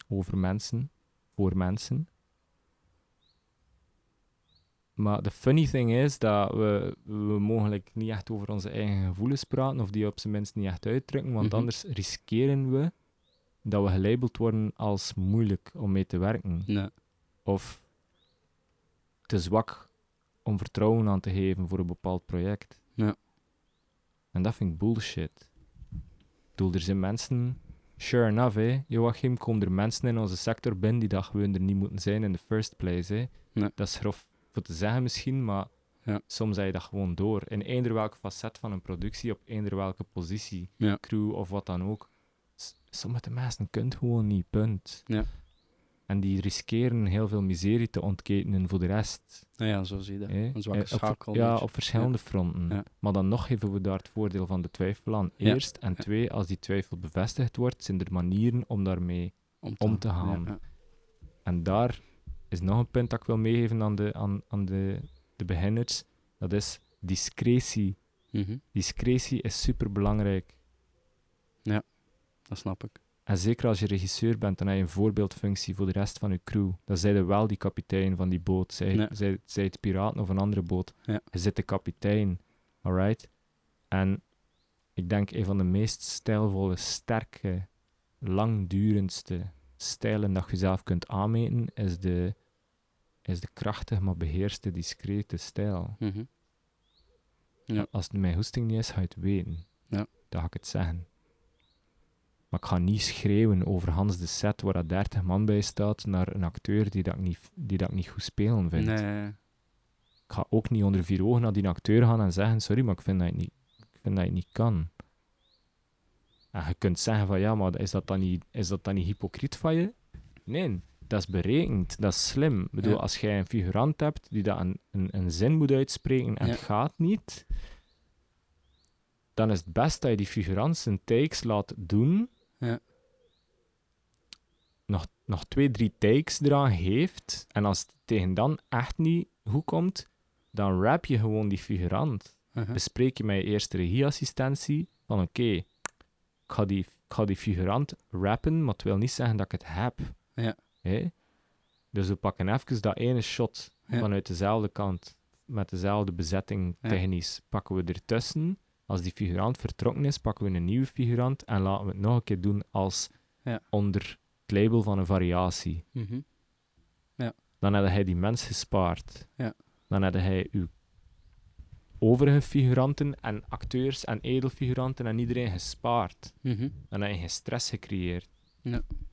over mensen, voor mensen. Maar de funny thing is dat we, we mogelijk niet echt over onze eigen gevoelens praten, of die op zijn minst niet echt uitdrukken, want Mhm. anders riskeren we dat we gelabeld worden als moeilijk om mee te werken. Of te zwak om vertrouwen aan te geven voor een bepaald project. Ja. En dat vind ik bullshit. Ik bedoel, er zijn mensen, sure enough, hè, Joachim, komen er mensen in onze sector binnen die dat gewoon er niet moeten zijn in the first place. Hè. Nee. Dat is grof voor te zeggen misschien, maar Ja. soms heb je dat gewoon door. In eender welke facet van een productie, op eender welke positie, Ja. crew of wat dan ook. S- Sommige mensen kunnen gewoon niet, punt. Ja. En die riskeren heel veel miserie te ontketenen voor de rest. Nou ja, zo zie je dat. Een zwakke Eh, schakel. Ja, op verschillende fronten. Ja. Maar dan nog geven we daar het voordeel van de twijfel aan. Eerst. En twee, als die twijfel bevestigd wordt, zijn er manieren om daarmee... om te gaan. En daar is nog een punt dat ik wil meegeven aan de, aan, aan de, de beginners. Dat is discretie. Mhm. Discretie is super belangrijk. Dat snap ik. En zeker als je regisseur bent, dan heb je een voorbeeldfunctie voor de rest van je crew. Dan zijn er wel die kapitein van die boot. Zij, Ja. zij, zij het piraten of een andere boot. Ja. Je zit de kapitein. Alright? En ik denk een van de meest stijlvolle, sterke, langdurendste stijlen dat je zelf kunt aanmeten, is de, is de krachtige, maar beheerste, discrete stijl. Mhm. Ja. Als het mijn hoesting niet is, ga je het weten. Ja. Dan ga ik het zeggen. Maar ik ga niet schreeuwen over Hans de set waar dat 30 man bij staat naar een acteur die dat ik niet, die dat ik niet goed spelen vind. Nee. Ik ga ook niet onder vier ogen naar die acteur gaan en zeggen: Sorry, maar ik vind dat je het niet, ik vind dat je niet kan. En je kunt zeggen: van ja, maar is dat dan niet, is dat dan niet hypocriet van je? Nee, dat is berekend, dat is slim. Ik bedoel, Ja. als jij een figurant hebt die dat een, een, een zin moet uitspreken en Ja. het gaat niet, dan is het best dat je die figurant zijn takes laat doen. Ja. nog, nog twee, drie takes eraan geeft, en als het tegen dan echt niet goed komt, dan rap je gewoon die figurant. Uh-huh. Bespreek je met je eerste regieassistentie van oké, ik, ga die, ik ga die figurant rappen, maar het wil niet zeggen dat ik het heb. Ja. Hè? Dus we pakken even dat ene shot Ja. vanuit dezelfde kant, met dezelfde bezetting Ja. technisch, pakken we ertussen. Als die figurant vertrokken is, pakken we een nieuwe figurant en laten we het nog een keer doen als Ja. onder het label van een variatie. Mhm. Dan had hij die mens gespaard. Ja. Dan had hij uw overige figuranten en acteurs en edelfiguranten en iedereen gespaard. Mhm. Dan heb je geen stress gecreëerd.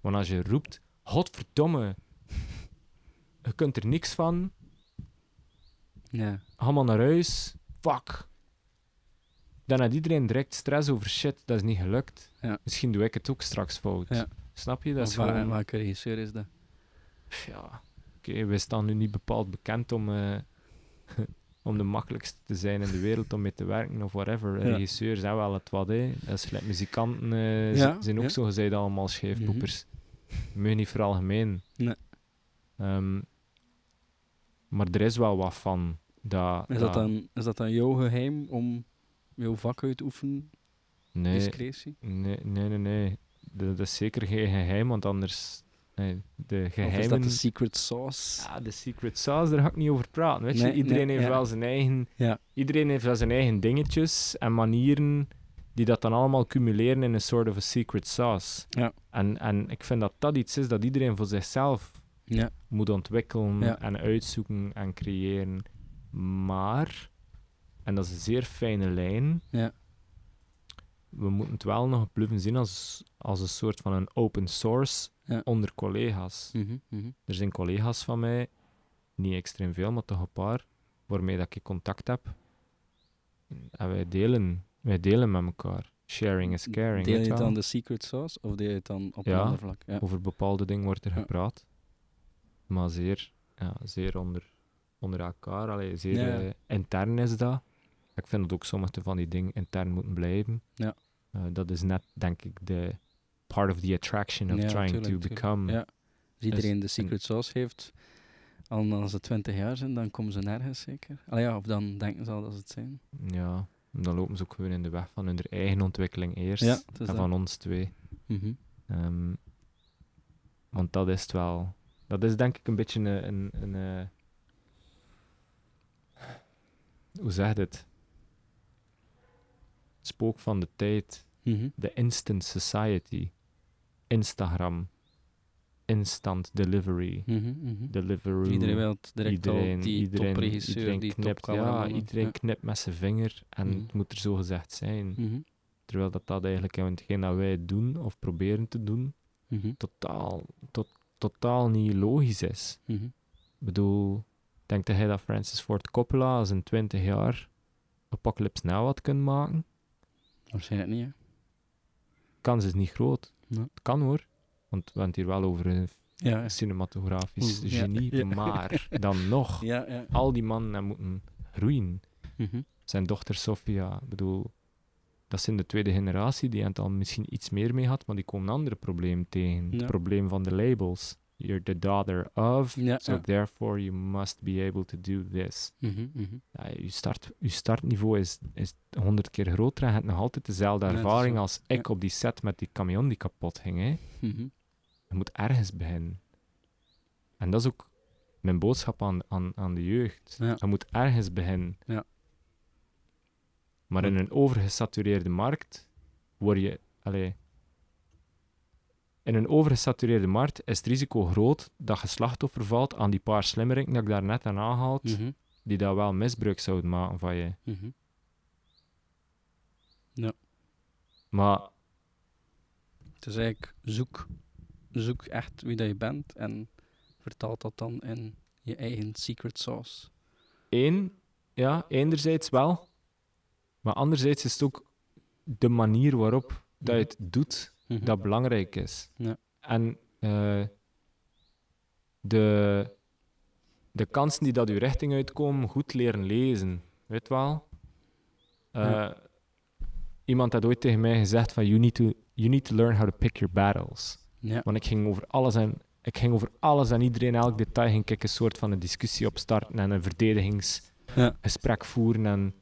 Want als je roept, godverdomme, je kunt er niks van, Ja. ga maar naar huis, fuck. Dan had iedereen direct stress over shit, dat is niet gelukt. Ja. Misschien doe ik het ook straks fout. Ja. Snap je? Dat is gewoon... welke regisseur is dat? Ja, oké, we staan nu niet bepaald bekend om, eh, om de makkelijkste te zijn in de wereld om mee te werken of whatever. Ja. Regisseurs zijn wel het wat, hè. Dat is muzikanten eh, zijn ook zo gezegd allemaal scheefpoepers. Je niet voor algemeen. Nee. Ehm, maar er is wel wat van. Dat, Is dat, dan, is dat dan jouw geheim om jouw vak uit te oefenen? Nee, Discretie? nee, nee, nee. nee. Dat, dat is zeker geen geheim, want anders... Nee, de Of is geheimen... dat de secret sauce? Ja, de secret sauce, daar ga ik niet over praten. Weet je? Iedereen nee, heeft ja. wel zijn eigen... Ja. Iedereen heeft wel zijn eigen dingetjes en manieren die dat dan allemaal cumuleren in een soort of a secret sauce. Ja. En, en ik vind dat dat iets is dat iedereen voor zichzelf Ja. moet ontwikkelen Ja. en uitzoeken en creëren. Maar, en dat is een zeer fijne lijn, Ja. we moeten het wel nog blijven zien als, als een soort van een open source onder collega's. Mhm, mhm. Er zijn collega's van mij, niet extreem veel, maar toch een paar, waarmee dat ik contact heb. En wij delen, wij delen met elkaar. Sharing is caring. Deel je het dan de secret sauce of deel je het dan op Ja. een ander vlak? Ja. Over bepaalde dingen wordt er gepraat. Maar zeer, ja, zeer onder, onder elkaar. Allee, zeer eh, intern is dat. Ik vind dat ook sommige van die dingen intern moeten blijven. Ja. Eh, dat is net, denk ik, de part of the attraction of Ja, trying tuurlijk, to tuurlijk. become. Ja. Als iedereen de secret sauce heeft, al als ze twintig jaar zijn, dan komen ze nergens zeker. Allee, ja, of dan denken ze al dat ze het zijn. Ja, dan lopen ze ook gewoon in de weg van hun eigen ontwikkeling eerst. Ja, en dat. van ons twee. Mhm. Ehm, want dat is het wel. Dat is denk ik een beetje een. een, een eh, hoe zeg je het? Het spook van de tijd. Mhm. De instant society. Instagram. Instant delivery. Deliveroo. Iedereen wil het direct iedereen, al, die iedereen, topregisseur, iedereen die knipt, ja, iedereen Ja. knipt met zijn vinger en Mhm. het moet er zo gezegd zijn. Mhm, Terwijl dat, dat eigenlijk in hetgeen dat wij doen of proberen te doen, mhm, totaal, tot, totaal niet logisch is. mhm. Ik bedoel, denk dat hij dat Francis Ford Coppola als in 20 jaar Apocalypse Now had kunnen maken? Waarschijnlijk niet, hè. Kans is niet groot. Ja. Het kan hoor. Want we hebben het hier wel over een Ja, cinematografisch Oeh, genie. ja. Maar dan nog, al die mannen moeten groeien. Mhm. Zijn dochter Sofia, ik bedoel, dat zijn de tweede generatie, die het al misschien iets meer mee gehad, maar die komen een andere probleem tegen. Het probleem van de labels. You're the daughter of, so therefore you must be able to do this. Mhm, mhm. Ja, je, start, je startniveau is, is honderd keer groter en je hebt nog altijd dezelfde ervaring als ik op die set met die camion die kapot ging. Hè. Je moet ergens beginnen. En dat is ook mijn boodschap aan, aan, aan de jeugd. Ja. Je moet ergens beginnen. Ja. Maar in een overgesatureerde markt word je... Allee, in een overgesatureerde markt is het risico groot dat je slachtoffer valt aan die paar slimmeriken dat ik daar net aan aanhaald, Mhm, die daar wel misbruik zouden maken van je. mhm. Maar Het is eigenlijk zoek, zoek echt wie dat je bent en vertaal dat dan in je eigen secret sauce. één, ja, enerzijds wel, maar anderzijds is het ook de manier waarop dat je het doet Mhm. dat belangrijk is. Ja. En eh, de, de kansen die dat uw richting uitkomen, goed leren lezen. Weet wel? Eh, Ja. Iemand had ooit tegen mij gezegd van you need, to, you need to learn how to pick your battles. Ja. Want ik ging over alles en ik ging over alles en iedereen, elk detail, ging ik een soort van een discussie opstarten en een verdedigingsgesprek Ja. voeren en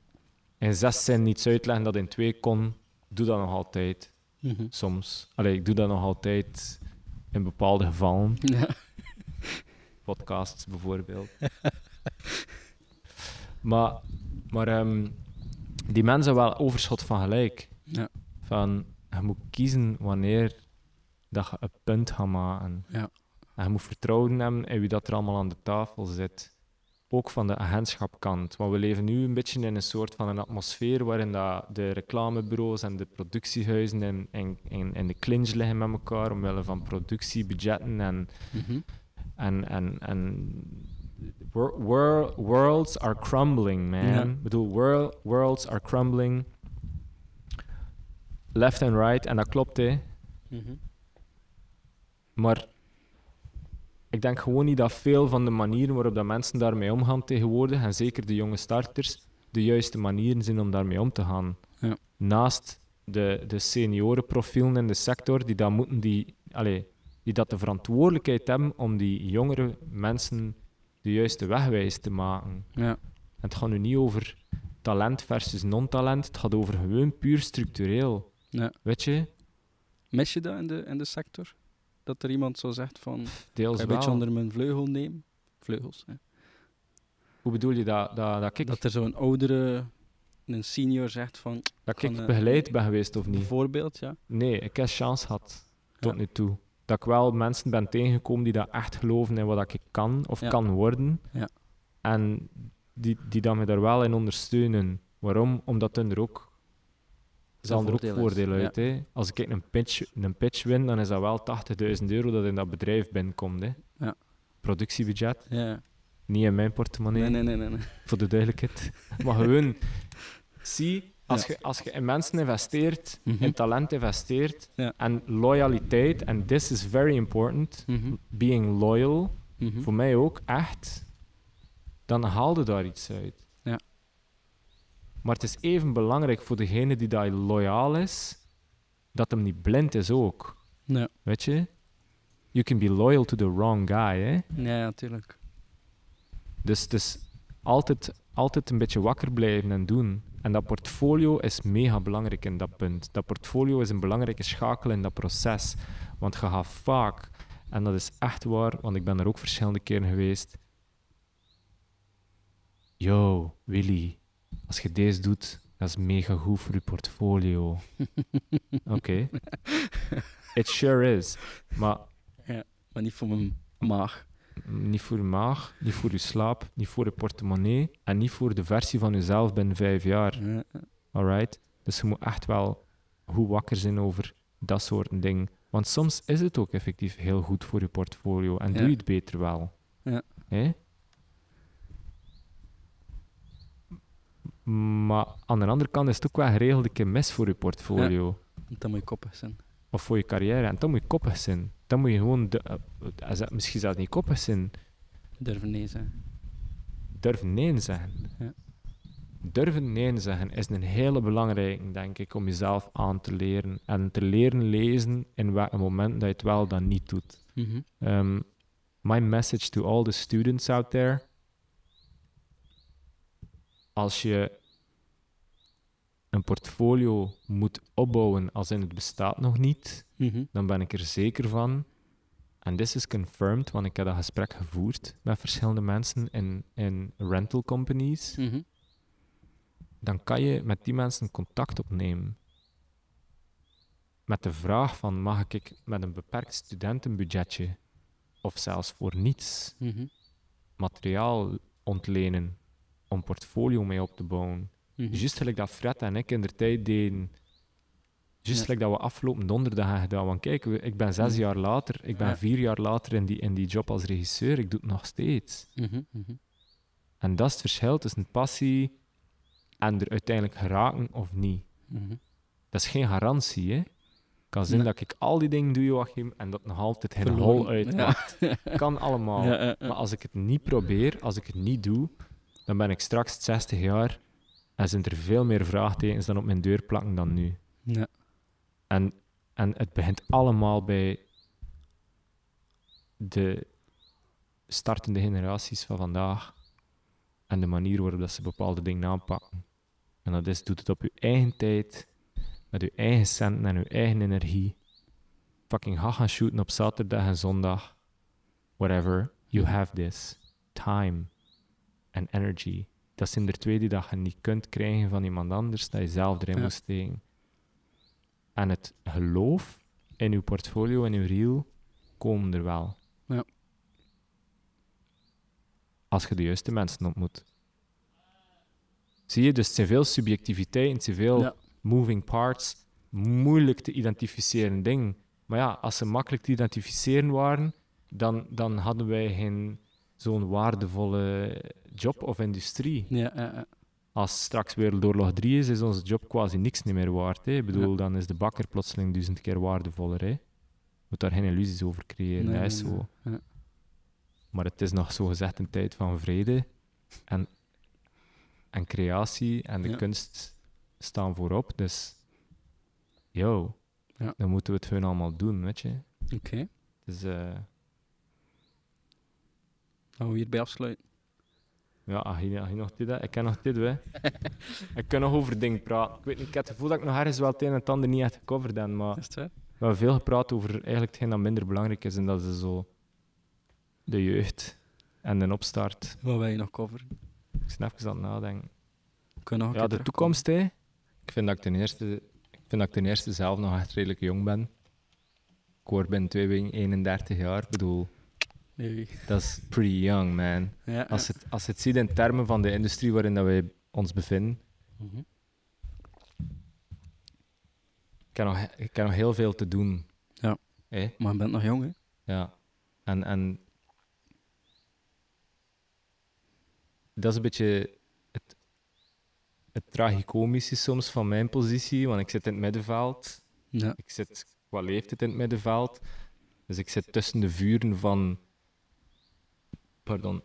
in zes zinnen iets uitleggen dat in twee kon. Doe dat nog altijd, Mhm. soms. Allee, ik doe dat nog altijd in bepaalde gevallen. Ja. podcasts bijvoorbeeld. maar maar ehm, die mensen wel overschot van gelijk. Ja. Van, je moet kiezen wanneer dat je een punt gaat maken. Ja. En je moet vertrouwen hebben in wie dat er allemaal aan de tafel zit. Ook van de agentschapkant. Want we leven nu een beetje in een soort van een atmosfeer waarin dat de reclamebureaus en de productiehuizen in, in, in, in de clinch liggen met elkaar omwille van productiebudgetten en Mhm. en, en, en wor- wor- worlds are crumbling, man. Ja. Ik bedoel, wor- worlds are crumbling. Left and right, en dat klopt, hè. Mhm. Maar ik denk gewoon niet dat veel van de manieren waarop dat mensen daarmee omgaan tegenwoordig, en zeker de jonge starters, de juiste manieren zijn om daarmee om te gaan. Ja. Naast de, de seniorenprofielen in de sector, die dat moeten die, allee, die dat de verantwoordelijkheid hebben om die jongere mensen de juiste wegwijs te maken. Ja. En het gaat nu niet over talent versus non-talent, het gaat over gewoon puur structureel. Ja. Weet je, Mis je dat in de, in de sector? Dat er iemand zo zegt van, deels een beetje onder mijn vleugel nemen? Vleugels, hè. Hoe bedoel je dat, dat, dat ik, Dat er zo'n oudere, een senior zegt van, dat van, ik begeleid ben geweest of niet? bijvoorbeeld, ja. Nee, ik heb chance gehad tot Ja. nu toe. Dat ik wel mensen ben tegengekomen die dat echt geloven in wat ik kan of Ja. kan worden. Ja. En die, die dat me daar wel in ondersteunen. Waarom? Omdat hun er ook, zal er ook voordeel uit. Hè? Als ik een pitch, een pitch win, dan is dat wel 80.000 euro dat in dat bedrijf binnenkomt. Hè? Ja. Productiebudget, Ja. niet in mijn portemonnee Nee, nee, nee, nee. nee. voor de duidelijkheid. Maar gewoon, zie, als, Ja. je, als je in mensen investeert, Mhm. in talent investeert, Ja. en loyaliteit, en this is very important, Mhm. being loyal, Mhm. voor mij ook echt, dan haalde daar iets uit. Maar het is even belangrijk voor degene die daar loyaal is, dat hem niet blind is ook. Weet je? You can be loyal to the wrong guy, hè? Ja, ja, tuurlijk. Dus, dus altijd, altijd een beetje wakker blijven en doen. En dat portfolio is mega belangrijk in dat punt. Dat portfolio is een belangrijke schakel in dat proces. Want je gaat vaak, en dat is echt waar, want ik ben er ook verschillende keren geweest. Yo, Willy, als je deze doet, dat is mega goed voor je portfolio. Oké. It sure is. Maar Maar niet voor mijn maag. niet voor je maag, niet voor je slaap, niet voor je portemonnee en niet voor de versie van jezelf binnen vijf jaar. Ja. Alright? Dus je moet echt wel goed wakker zijn over dat soort dingen. Want soms is het ook effectief heel goed voor je portfolio en Ja. doe je het beter wel. Ja. Maar aan de andere kant is het ook wel geregeld een keer mis voor je portfolio. Dat moet je koppig zijn. Of voor je carrière. En dan moet je koppig zijn. Dan moet je gewoon, de, eh, misschien zelfs niet koppig zijn, Durven nee zijn. durven nee zeggen. Ja. Durven nee zeggen is een hele belangrijke, denk ik, om jezelf aan te leren. En te leren lezen in welk moment dat je het wel dan niet doet. Mhm. Um, my message to all the students out there. Als je een portfolio moet opbouwen als in het bestaat nog niet, Mhm. dan ben ik er zeker van. En this is confirmed, want ik heb dat gesprek gevoerd met verschillende mensen in, in rental companies. Mhm. Dan kan je met die mensen contact opnemen. Met de vraag van, mag ik met een beperkt studentenbudgetje, of zelfs voor niets, Mhm. materiaal ontlenen om portfolio mee op te bouwen? Mhm. Juist gelijk dat Fred en ik in de tijd deden. Juist gelijk dat we afgelopen donderdag hebben gedaan. Want kijk, ik ben zes Mhm. jaar later, ik ben vier jaar later in die, in die job als regisseur. Ik doe het nog steeds. Mhm. Mhm. En dat is het verschil tussen passie en er uiteindelijk geraken of niet. Dat is geen garantie, hè. Het kan zijn dat ik al die dingen doe, Joachim, en dat nog altijd geen hol uitmaakt. Kan allemaal. Ja. Maar als ik het niet probeer, als ik het niet doe, dan ben ik straks 60 jaar en zijn er veel meer vraagtekens dan op mijn deur plakken dan nu. Ja. En, en het begint allemaal bij de startende generaties van vandaag en de manier waarop dat ze bepaalde dingen aanpakken. En dat is, doet het op je eigen tijd, met je eigen centen en je eigen energie. Fucking ga gaan shooten op zaterdag en zondag. Whatever. You have this. Time. En energy. Dat zijn er twee die dat je niet kunt krijgen van iemand anders, dat je zelf erin Ja. moet steken. En het geloof in je portfolio en je reel komen er wel. Ja. Als je de juiste mensen ontmoet. Zie je, dus het zijn veel subjectiviteit, het zijn veel Ja. moving parts, moeilijk te identificeren dingen. Maar ja, als ze makkelijk te identificeren waren, dan, dan hadden wij geen zo'n waardevolle job of industrie. Ja, ja, ja. Als straks Wereldoorlog 3 is, is onze job quasi niks niet meer waard. Hè. Ik bedoel, dan is de bakker plotseling duizend keer waardevoller. Hè. Je moet daar geen illusies over creëren. Nee, is zo. Maar het is nog zo gezegd een tijd van vrede en, en creatie en de kunst staan voorop. Dus, yo, Ja. dan moeten we het gewoon allemaal doen, weet je. Oké, Dus, eh, gaan we hierbij afsluiten. ja, als je nog dit ik ken nog dit, hè. ik kan nog over dingen praten. Ik weet niet, ik heb het gevoel dat ik nog ergens wel het een en het ander niet echt gecoverd heb, maar Is het waar? we hebben veel gepraat over eigenlijk hetgeen dat minder belangrijk is en dat is zo de jeugd en de opstart. Wat wil je nog coveren? Ik ben even aan het nadenken. Nog Ja, de toekomst, hè. Ik vind dat ik ten eerste, ik vind dat ik ten eerste zelf nog echt redelijk jong ben. Ik word binnen twee weken 31 jaar. Ik bedoel, Nee. dat is pretty young, man. Ja, Als je het, als het ziet in termen van de industrie waarin dat wij ons bevinden, Mhm. ik heb nog, ik heb nog heel veel te doen. Ja. Maar je bent nog jong, hè? Ja. En, en dat is een beetje het, het tragicomische soms van mijn positie, want ik zit in het middenveld. Ja. Ik zit qua leeftijd in het middenveld. Dus ik zit tussen de vuren van. Pardon.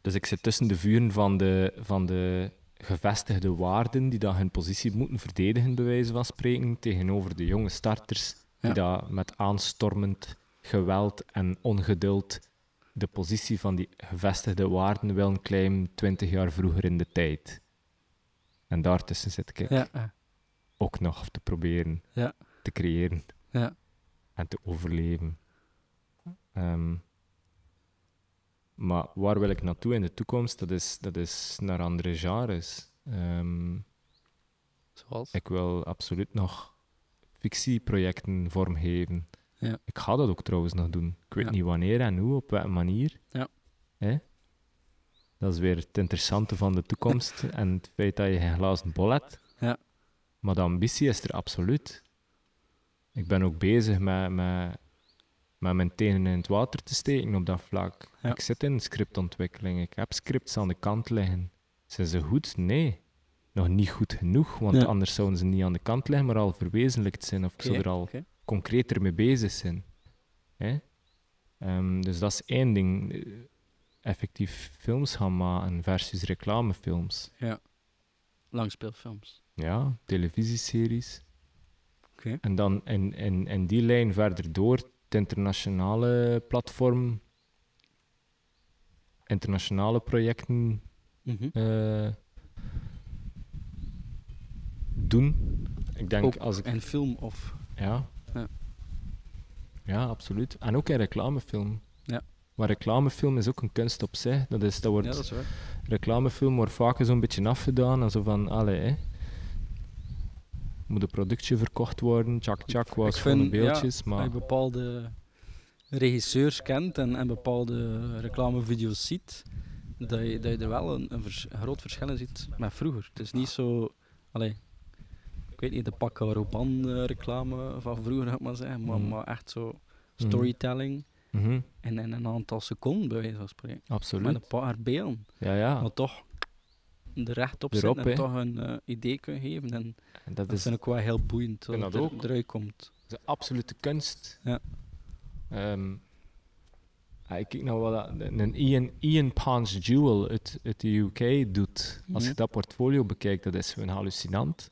Dus ik zit tussen de vuren van de, van de gevestigde waarden die dat hun positie moeten verdedigen, bij wijze van spreken, tegenover de jonge starters die Ja. dat met aanstormend geweld en ongeduld de positie van die gevestigde waarden willen claimen 20 jaar vroeger in de tijd. En daartussen zit ik Ja, ook nog te proberen Ja. te creëren ja. en te overleven. Ehm, maar waar wil ik naartoe in de toekomst? Dat is, dat is naar andere genres. Ehm, Zoals? ik wil absoluut nog fictieprojecten vormgeven. Ja. Ik ga dat ook trouwens nog doen. Ik weet Ja. niet wanneer en hoe, op welke manier. Ja. Dat is weer het interessante van de toekomst en het feit dat je geen glazen bol hebt. Ja. Maar de ambitie is er absoluut. Ik ben ook bezig met, met, met mijn tenen in het water te steken op dat vlak. Ja. Ik zit in scriptontwikkeling. Ik heb scripts aan de kant liggen. Zijn ze goed? Nee. Nog niet goed genoeg, want Ja. anders zouden ze niet aan de kant liggen, maar al verwezenlijkt zijn of ik zou er al concreter mee bezig zijn. Hè? Ehm, dus dat is één ding. Effectief films gaan maken versus reclamefilms. Ja. Langspeelfilms. Ja, televisieseries. Oké. En dan in, in, in die lijn verder door het internationale platform, internationale projecten Mhm. eh, doen. Ik denk Ook als ik En film of... Ja. Ja. Ja, absoluut. En ook in reclamefilm. Ja. Maar reclamefilm is ook een kunst op zich. Dat, is, dat wordt, Ja, dat is waar. Reclamefilm wordt vaak zo'n beetje afgedaan. En zo van, allee, hè. Moet een productje verkocht worden? Tjak, tjak, was Ik gewoon vind, beeldjes. ja, Als maar je bepaalde regisseurs kent en, en bepaalde reclamevideo's ziet, dat je, dat je er wel een, een, vers- groot verschil in ziet met vroeger. Het is niet zo... Allee, ik weet niet, de Paco Rabanne reclame van vroeger, ik maar zeggen, maar, Mhm. maar echt zo Mhm. storytelling Mhm, en in een aantal seconden, bij wijze van spreken. Met absoluut. een paar beelden, Ja, ja. maar toch er recht op Erop, zitten en toch een eh, idee kunnen geven. En En dat dat is vind ik wel heel boeiend, vind dat het ook. er, eruit komt. de absolute kunst. Ja. Ehm, ik kijk nou wat dat- een Ian, Ian Pons Jewel uit, uit de UK doet. Als je dat portfolio bekijkt, dat is gewoon hallucinant.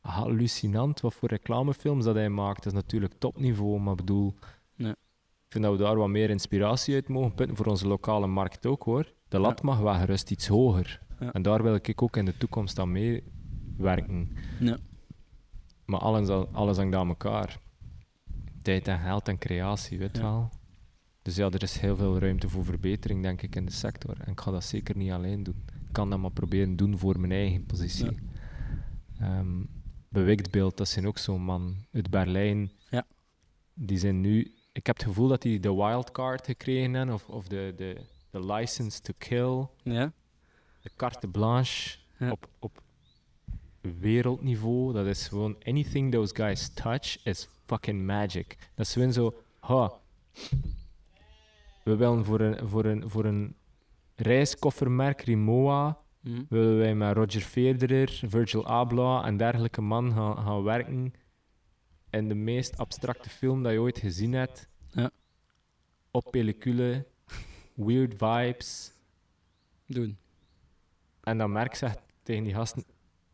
Hallucinant wat voor reclamefilms dat hij maakt. Dat is natuurlijk topniveau, maar ik bedoel, Ja. Ik vind dat we daar wat meer inspiratie uit mogen putten voor onze lokale markt ook hoor. De lat mag wel gerust iets hoger. Ja. En daar wil ik ook in de toekomst aan meewerken. Ja. Maar alles, alles hangt aan elkaar. Tijd en geld en creatie, weet je Ja. wel. Dus ja, er is heel veel ruimte voor verbetering, denk ik, in de sector. En ik ga dat zeker niet alleen doen. Ik kan dat maar proberen doen voor mijn eigen positie. Ehm, Bewiktbeeld, dat zijn ook zo'n man uit Berlijn. Ja. Die zijn nu... Ik heb het gevoel dat die de wildcard gekregen hebben, of, of de, de, de license to kill, Ja. De carte blanche Ja. op, op wereldniveau. Dat is gewoon anything those guys touch is fucking magic. Dat is gewoon zo, ha, we willen voor een, voor een, voor een reiskoffermerk Rimowa, Mhm. willen wij met Roger Federer, Virgil Abloh en dergelijke man gaan, gaan werken in de meest abstracte film dat je ooit gezien hebt. Ja. Op pellicule, weird vibes. Doen. En dan merk je tegen die gasten,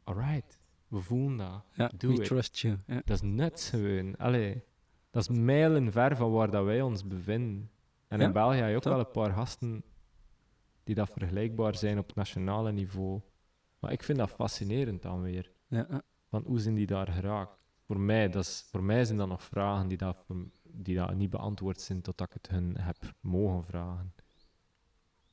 alright, we voelen dat. Ja, Doe we it. trust you. Ja. Dat is nuts gewoon. Allee, dat is mijlen ver van waar dat wij ons bevinden. En Ja, in België heb je ook wel een paar gasten die dat vergelijkbaar zijn op nationale niveau. Maar ik vind dat fascinerend dan weer. Ja. Van hoe zijn die daar geraakt? Voor mij, dat is, voor mij zijn dat nog vragen die, dat, die dat niet beantwoord zijn totdat ik het hun heb mogen vragen.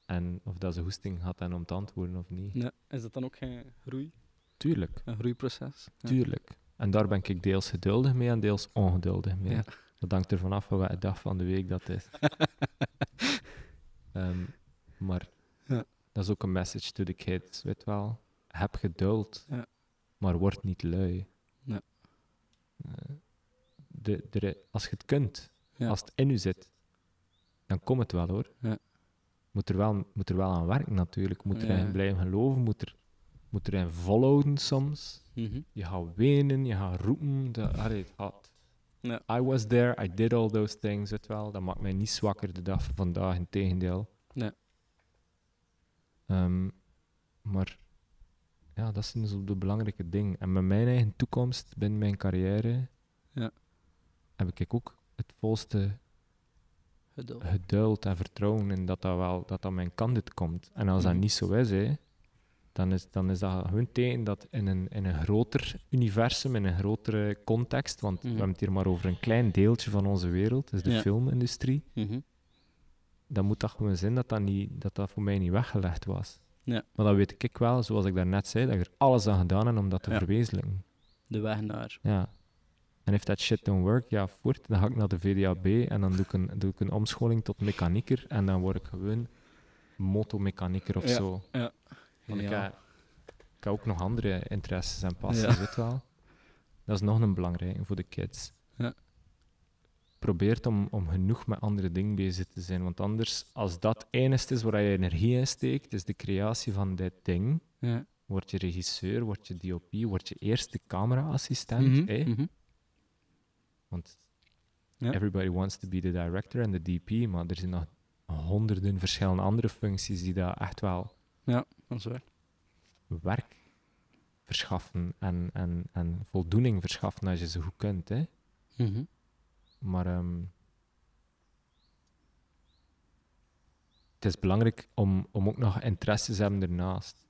En of dat ze hoesting had en om te antwoorden of niet. Ja. Is dat dan ook geen groei? Tuurlijk. Een groeiproces? Ja. Tuurlijk. En daar ben ik deels geduldig mee en deels ongeduldig mee. Ja. Dat hangt er vanaf van welke dag van de week dat is. Ehm, maar Ja. dat is ook een message to the kids, weet wel. Heb geduld, Ja. maar word niet lui. Ja. Eh, de, de, als je het kunt, als het in u zit, dan komt het wel hoor. Ja. Moet, er wel, moet er wel aan werken natuurlijk. Moet Ja. erin blijven geloven, moet er, moet erin volhouden soms. Mhm. Je gaat wenen, je gaat roepen. Dat, allee, het gaat. Ja. I was there, I did all those things, weet wel. Dat maakt mij niet zwakker de dag van vandaag, in tegendeel. Ehm, maar ja, dat zijn zo de belangrijke dingen. En met mijn eigen toekomst, binnen mijn carrière, Ja. heb ik ook het volste Geduld. geduld en vertrouwen in dat dat wel dat dat mijn kant komt. En als dat Mhm. niet zo is, hè, dan, is dan is dat gewoon teken dat in een, in een groter universum, in een grotere context, want Mhm. we hebben het hier maar over een klein deeltje van onze wereld, dus de Ja. filmindustrie, Mhm. dan moet dat gewoon zijn dat dat, niet, dat dat voor mij niet weggelegd was. Ja. Maar dat weet ik wel, zoals ik daarnet zei, dat ik er alles aan gedaan heb om dat te Ja. verwezenlijken. De weg naar. Ja. En if that shit don't work, ja, voort, dan ga ik naar de VDAB en dan doe ik een, doe ik een omscholing tot mechanieker en dan word ik gewoon motomechanieker of Ja, zo. Ja. Want ik, heb, ik heb ook nog andere interesses en passies, weet je wel. Dat is nog een belangrijke voor de kids. Ja. Probeer om, om genoeg met andere dingen bezig te zijn, want anders, als dat enigste is waar je energie in steekt, is de creatie van dit ding, Ja. word je regisseur, word je DOP, word je eerste camera-assistent, Mhm, mhm. Want Ja. everybody wants to be the director en de DP, maar er zijn nog honderden verschillende andere functies die daar echt wel Ja, dat is waar. werk verschaffen en, en, en voldoening verschaffen als je ze goed kunt. Hè? Mhm. Maar ehm, het is belangrijk om, om ook nog interesses te hebben ernaast.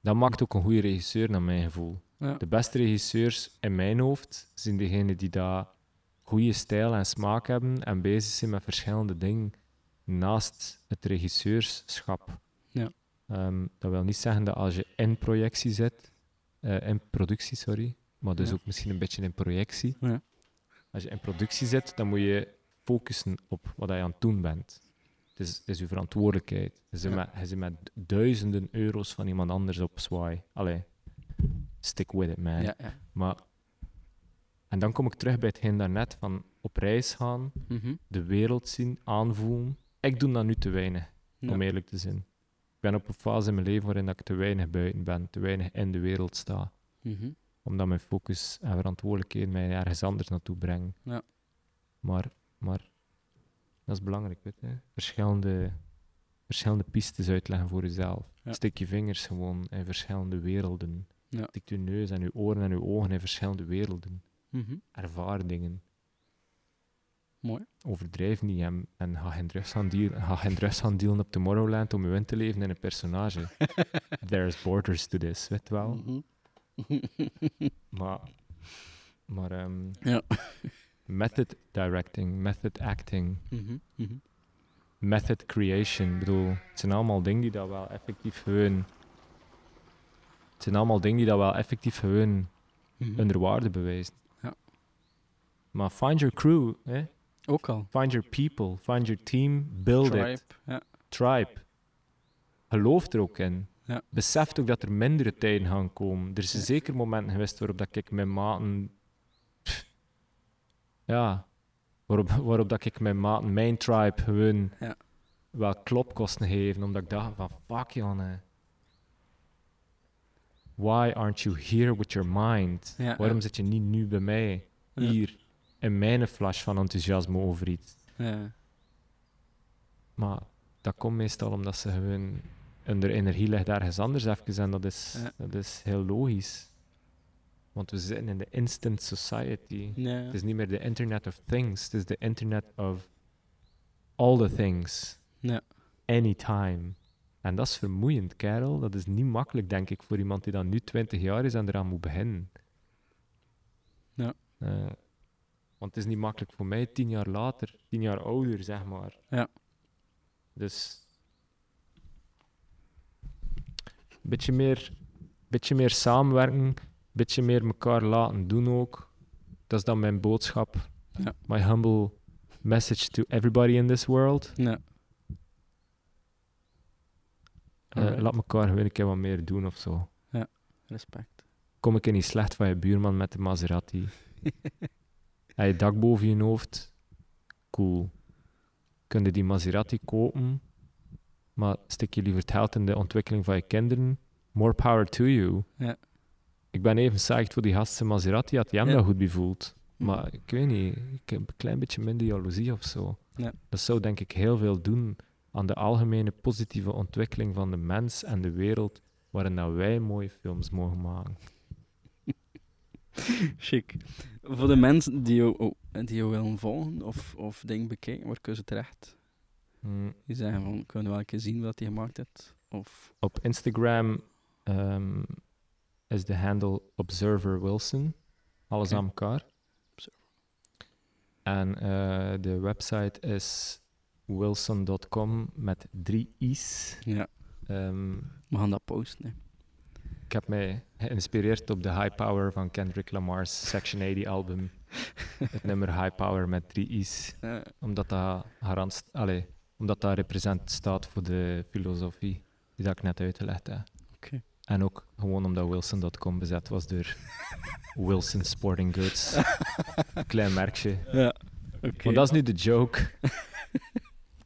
Dat maakt ook een goede regisseur, naar mijn gevoel. Ja. De beste regisseurs in mijn hoofd zijn degenen die daar goede stijl en smaak hebben en bezig zijn met verschillende dingen naast het regisseurschap. Ja. Ehm, dat wil niet zeggen dat als je in projectie zit, eh, in productie, sorry, maar dus Ja. ook misschien een beetje in projectie. Ja. Als je in productie zit, dan moet je focussen op wat je aan het doen bent. Het is, het is je verantwoordelijkheid. Je zit, met, je zit met duizenden euro's van iemand anders op zwaai. Allee, stick with it, man. Ja, ja. Maar, en dan kom ik terug bij hetgeen daarnet van op reis gaan, Mhm. de wereld zien, aanvoelen. Ik doe dat nu te weinig, Ja. om eerlijk te zijn. Ik ben op een fase in mijn leven waarin dat ik te weinig buiten ben, te weinig in de wereld sta. Mhm. Omdat mijn focus en verantwoordelijkheden mij ergens anders naartoe brengen. Ja. Maar, maar dat is belangrijk, weet je. Verschillende, verschillende pistes uitleggen voor jezelf. Ja. Steek je vingers gewoon in verschillende werelden. Ja. Steek je neus en je oren en je ogen in verschillende werelden. Mhm. Ervaar dingen. Mooi. Overdrijf niet en, en ga geen drugs gaan dealen, ga geen drugs gaan dealen op Tomorrowland om je in te leven in een personage. There's borders to this, weet wel. Mhm. Maar, maar ehm, Ja. method directing, method acting, Mhm, mhm. method creation. Ik bedoel, het zijn allemaal dingen die dat wel effectief gewoon... Het zijn allemaal dingen die dat wel effectief gewoon Mhm. hun waarde bewijzen. Ja. Maar find your crew, hè? Ook al. find your people, find your team, build Tribe. it, Ja. tribe. Geloof er ook in. Ja. Besef ook dat er mindere tijden gaan komen. Er is Ja. zeker momenten geweest waarop dat ik mijn maten... Pff, ja, waarop, waarop dat ik mijn maten, mijn tribe, gewoon Ja. wel klopkosten geven, omdat ik dacht van, fuck jongen. Why aren't you here with your mind? Ja, Waarom ja. zit je niet nu bij mij, hier, in mijn flash van enthousiasme over iets? Ja. Maar dat komt meestal omdat ze gewoon hun energie ligt ergens anders even en dat is, dat is heel logisch. Want we zitten in de instant society. Het is niet meer de internet of things, het is de internet of all the things, Ja. anytime. En dat is vermoeiend, kerel. Dat is niet makkelijk, denk ik, voor iemand die dan nu 20 jaar is en eraan moet beginnen. Ja. Eh, want het is niet makkelijk voor mij, tien jaar later, tien jaar ouder, zeg maar. Ja. Dus. Beetje meer, beetje meer samenwerken, beetje meer elkaar laten doen ook. Dat is dan mijn boodschap. Ja. My humble message to everybody in this world. Ja. Eh, laat elkaar gewoon een keer wat meer doen of zo. Respect. Kom ik niet slecht van je buurman met de Maserati. Heb je dak boven je hoofd? Cool. Kun je die Maserati kopen, maar stik je liever het geld in de ontwikkeling van je kinderen? More power to you. Ja. Ik ben even zaagd voor die gasten Maserati, had die hem Ja. dat goed bevoeld. Maar ik weet niet, ik heb een klein beetje minder jaloezie of zo. Ja. Dat zou denk ik heel veel doen aan de algemene positieve ontwikkeling van de mens en de wereld, waarin dat wij mooie films mogen maken. Chic. Voor de mensen die jou, oh, die jou willen volgen of, of dingen bekijken, waar kunnen ze terecht? Mm, Die zeggen van, kunnen we wel een keer zien wat hij gemaakt hebt? Of, Op Instagram ehm, is de handle Observer Wilson. Alles aan elkaar. Observer. En eh, de website is wilson.com met drie i's. ja, Ehm, we gaan dat posten. Hè. ik heb mij geïnspireerd op de High Power van Kendrick Lamar's Section 80 album. Het nummer High Power met drie i's. Ja. Omdat dat, garant, allee, omdat dat represent staat voor de filosofie die dat ik net uitgelegd heb. Oké. En ook gewoon omdat Wilson.com bezet was door Wilson Sporting Goods. Klein merkje. Ja, oké. Maar dat is nu de joke.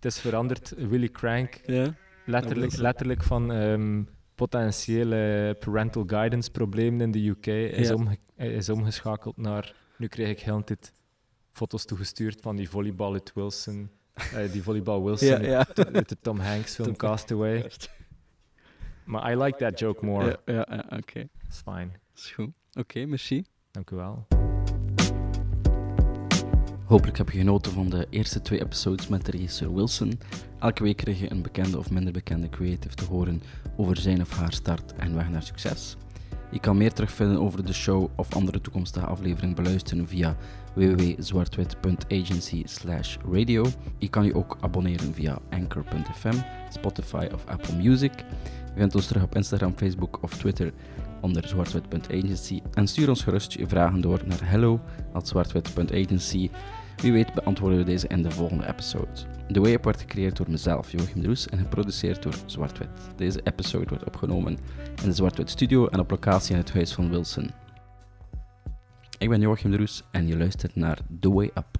Het is veranderd. Willy Crank, Ja, letterlijk, letterlijk van ehm, potentiële parental guidance problemen in de UK, is, Ja. omge- is omgeschakeld naar... Nu krijg ik heel tijd foto's toegestuurd van die volleybal uit Wilson. eh, die volleybal Wilson ja, ja. uit- uit de Tom Hanks film Tom- Castaway. Maar I like that joke more. Ja, oké. It's fine. Is goed. Oké, merci. Dank u wel. Hopelijk heb je genoten van de eerste twee episodes met de regisseur Wilson. Elke week krijg je een bekende of minder bekende creative te horen over zijn of haar start en weg naar succes. Je kan meer terugvinden over de show of andere toekomstige afleveringen beluisteren via www.zwartwit.agency radio. Je kan je ook abonneren via anchor.fm, Spotify of Apple Music. Je vindt ons terug op Instagram, Facebook of Twitter onder zwartwit.agency en stuur ons gerust je vragen door naar hello@zwartwit.agency. Wie weet beantwoorden we deze in de volgende episode. De Way Up werd gecreëerd door mezelf, Joachim de Roes, en geproduceerd door Zwartwit. Deze episode wordt opgenomen in de Zwartwit Studio en op locatie in het huis van Wilson. Ik ben Joachim de Roes en je luistert naar The Way Up.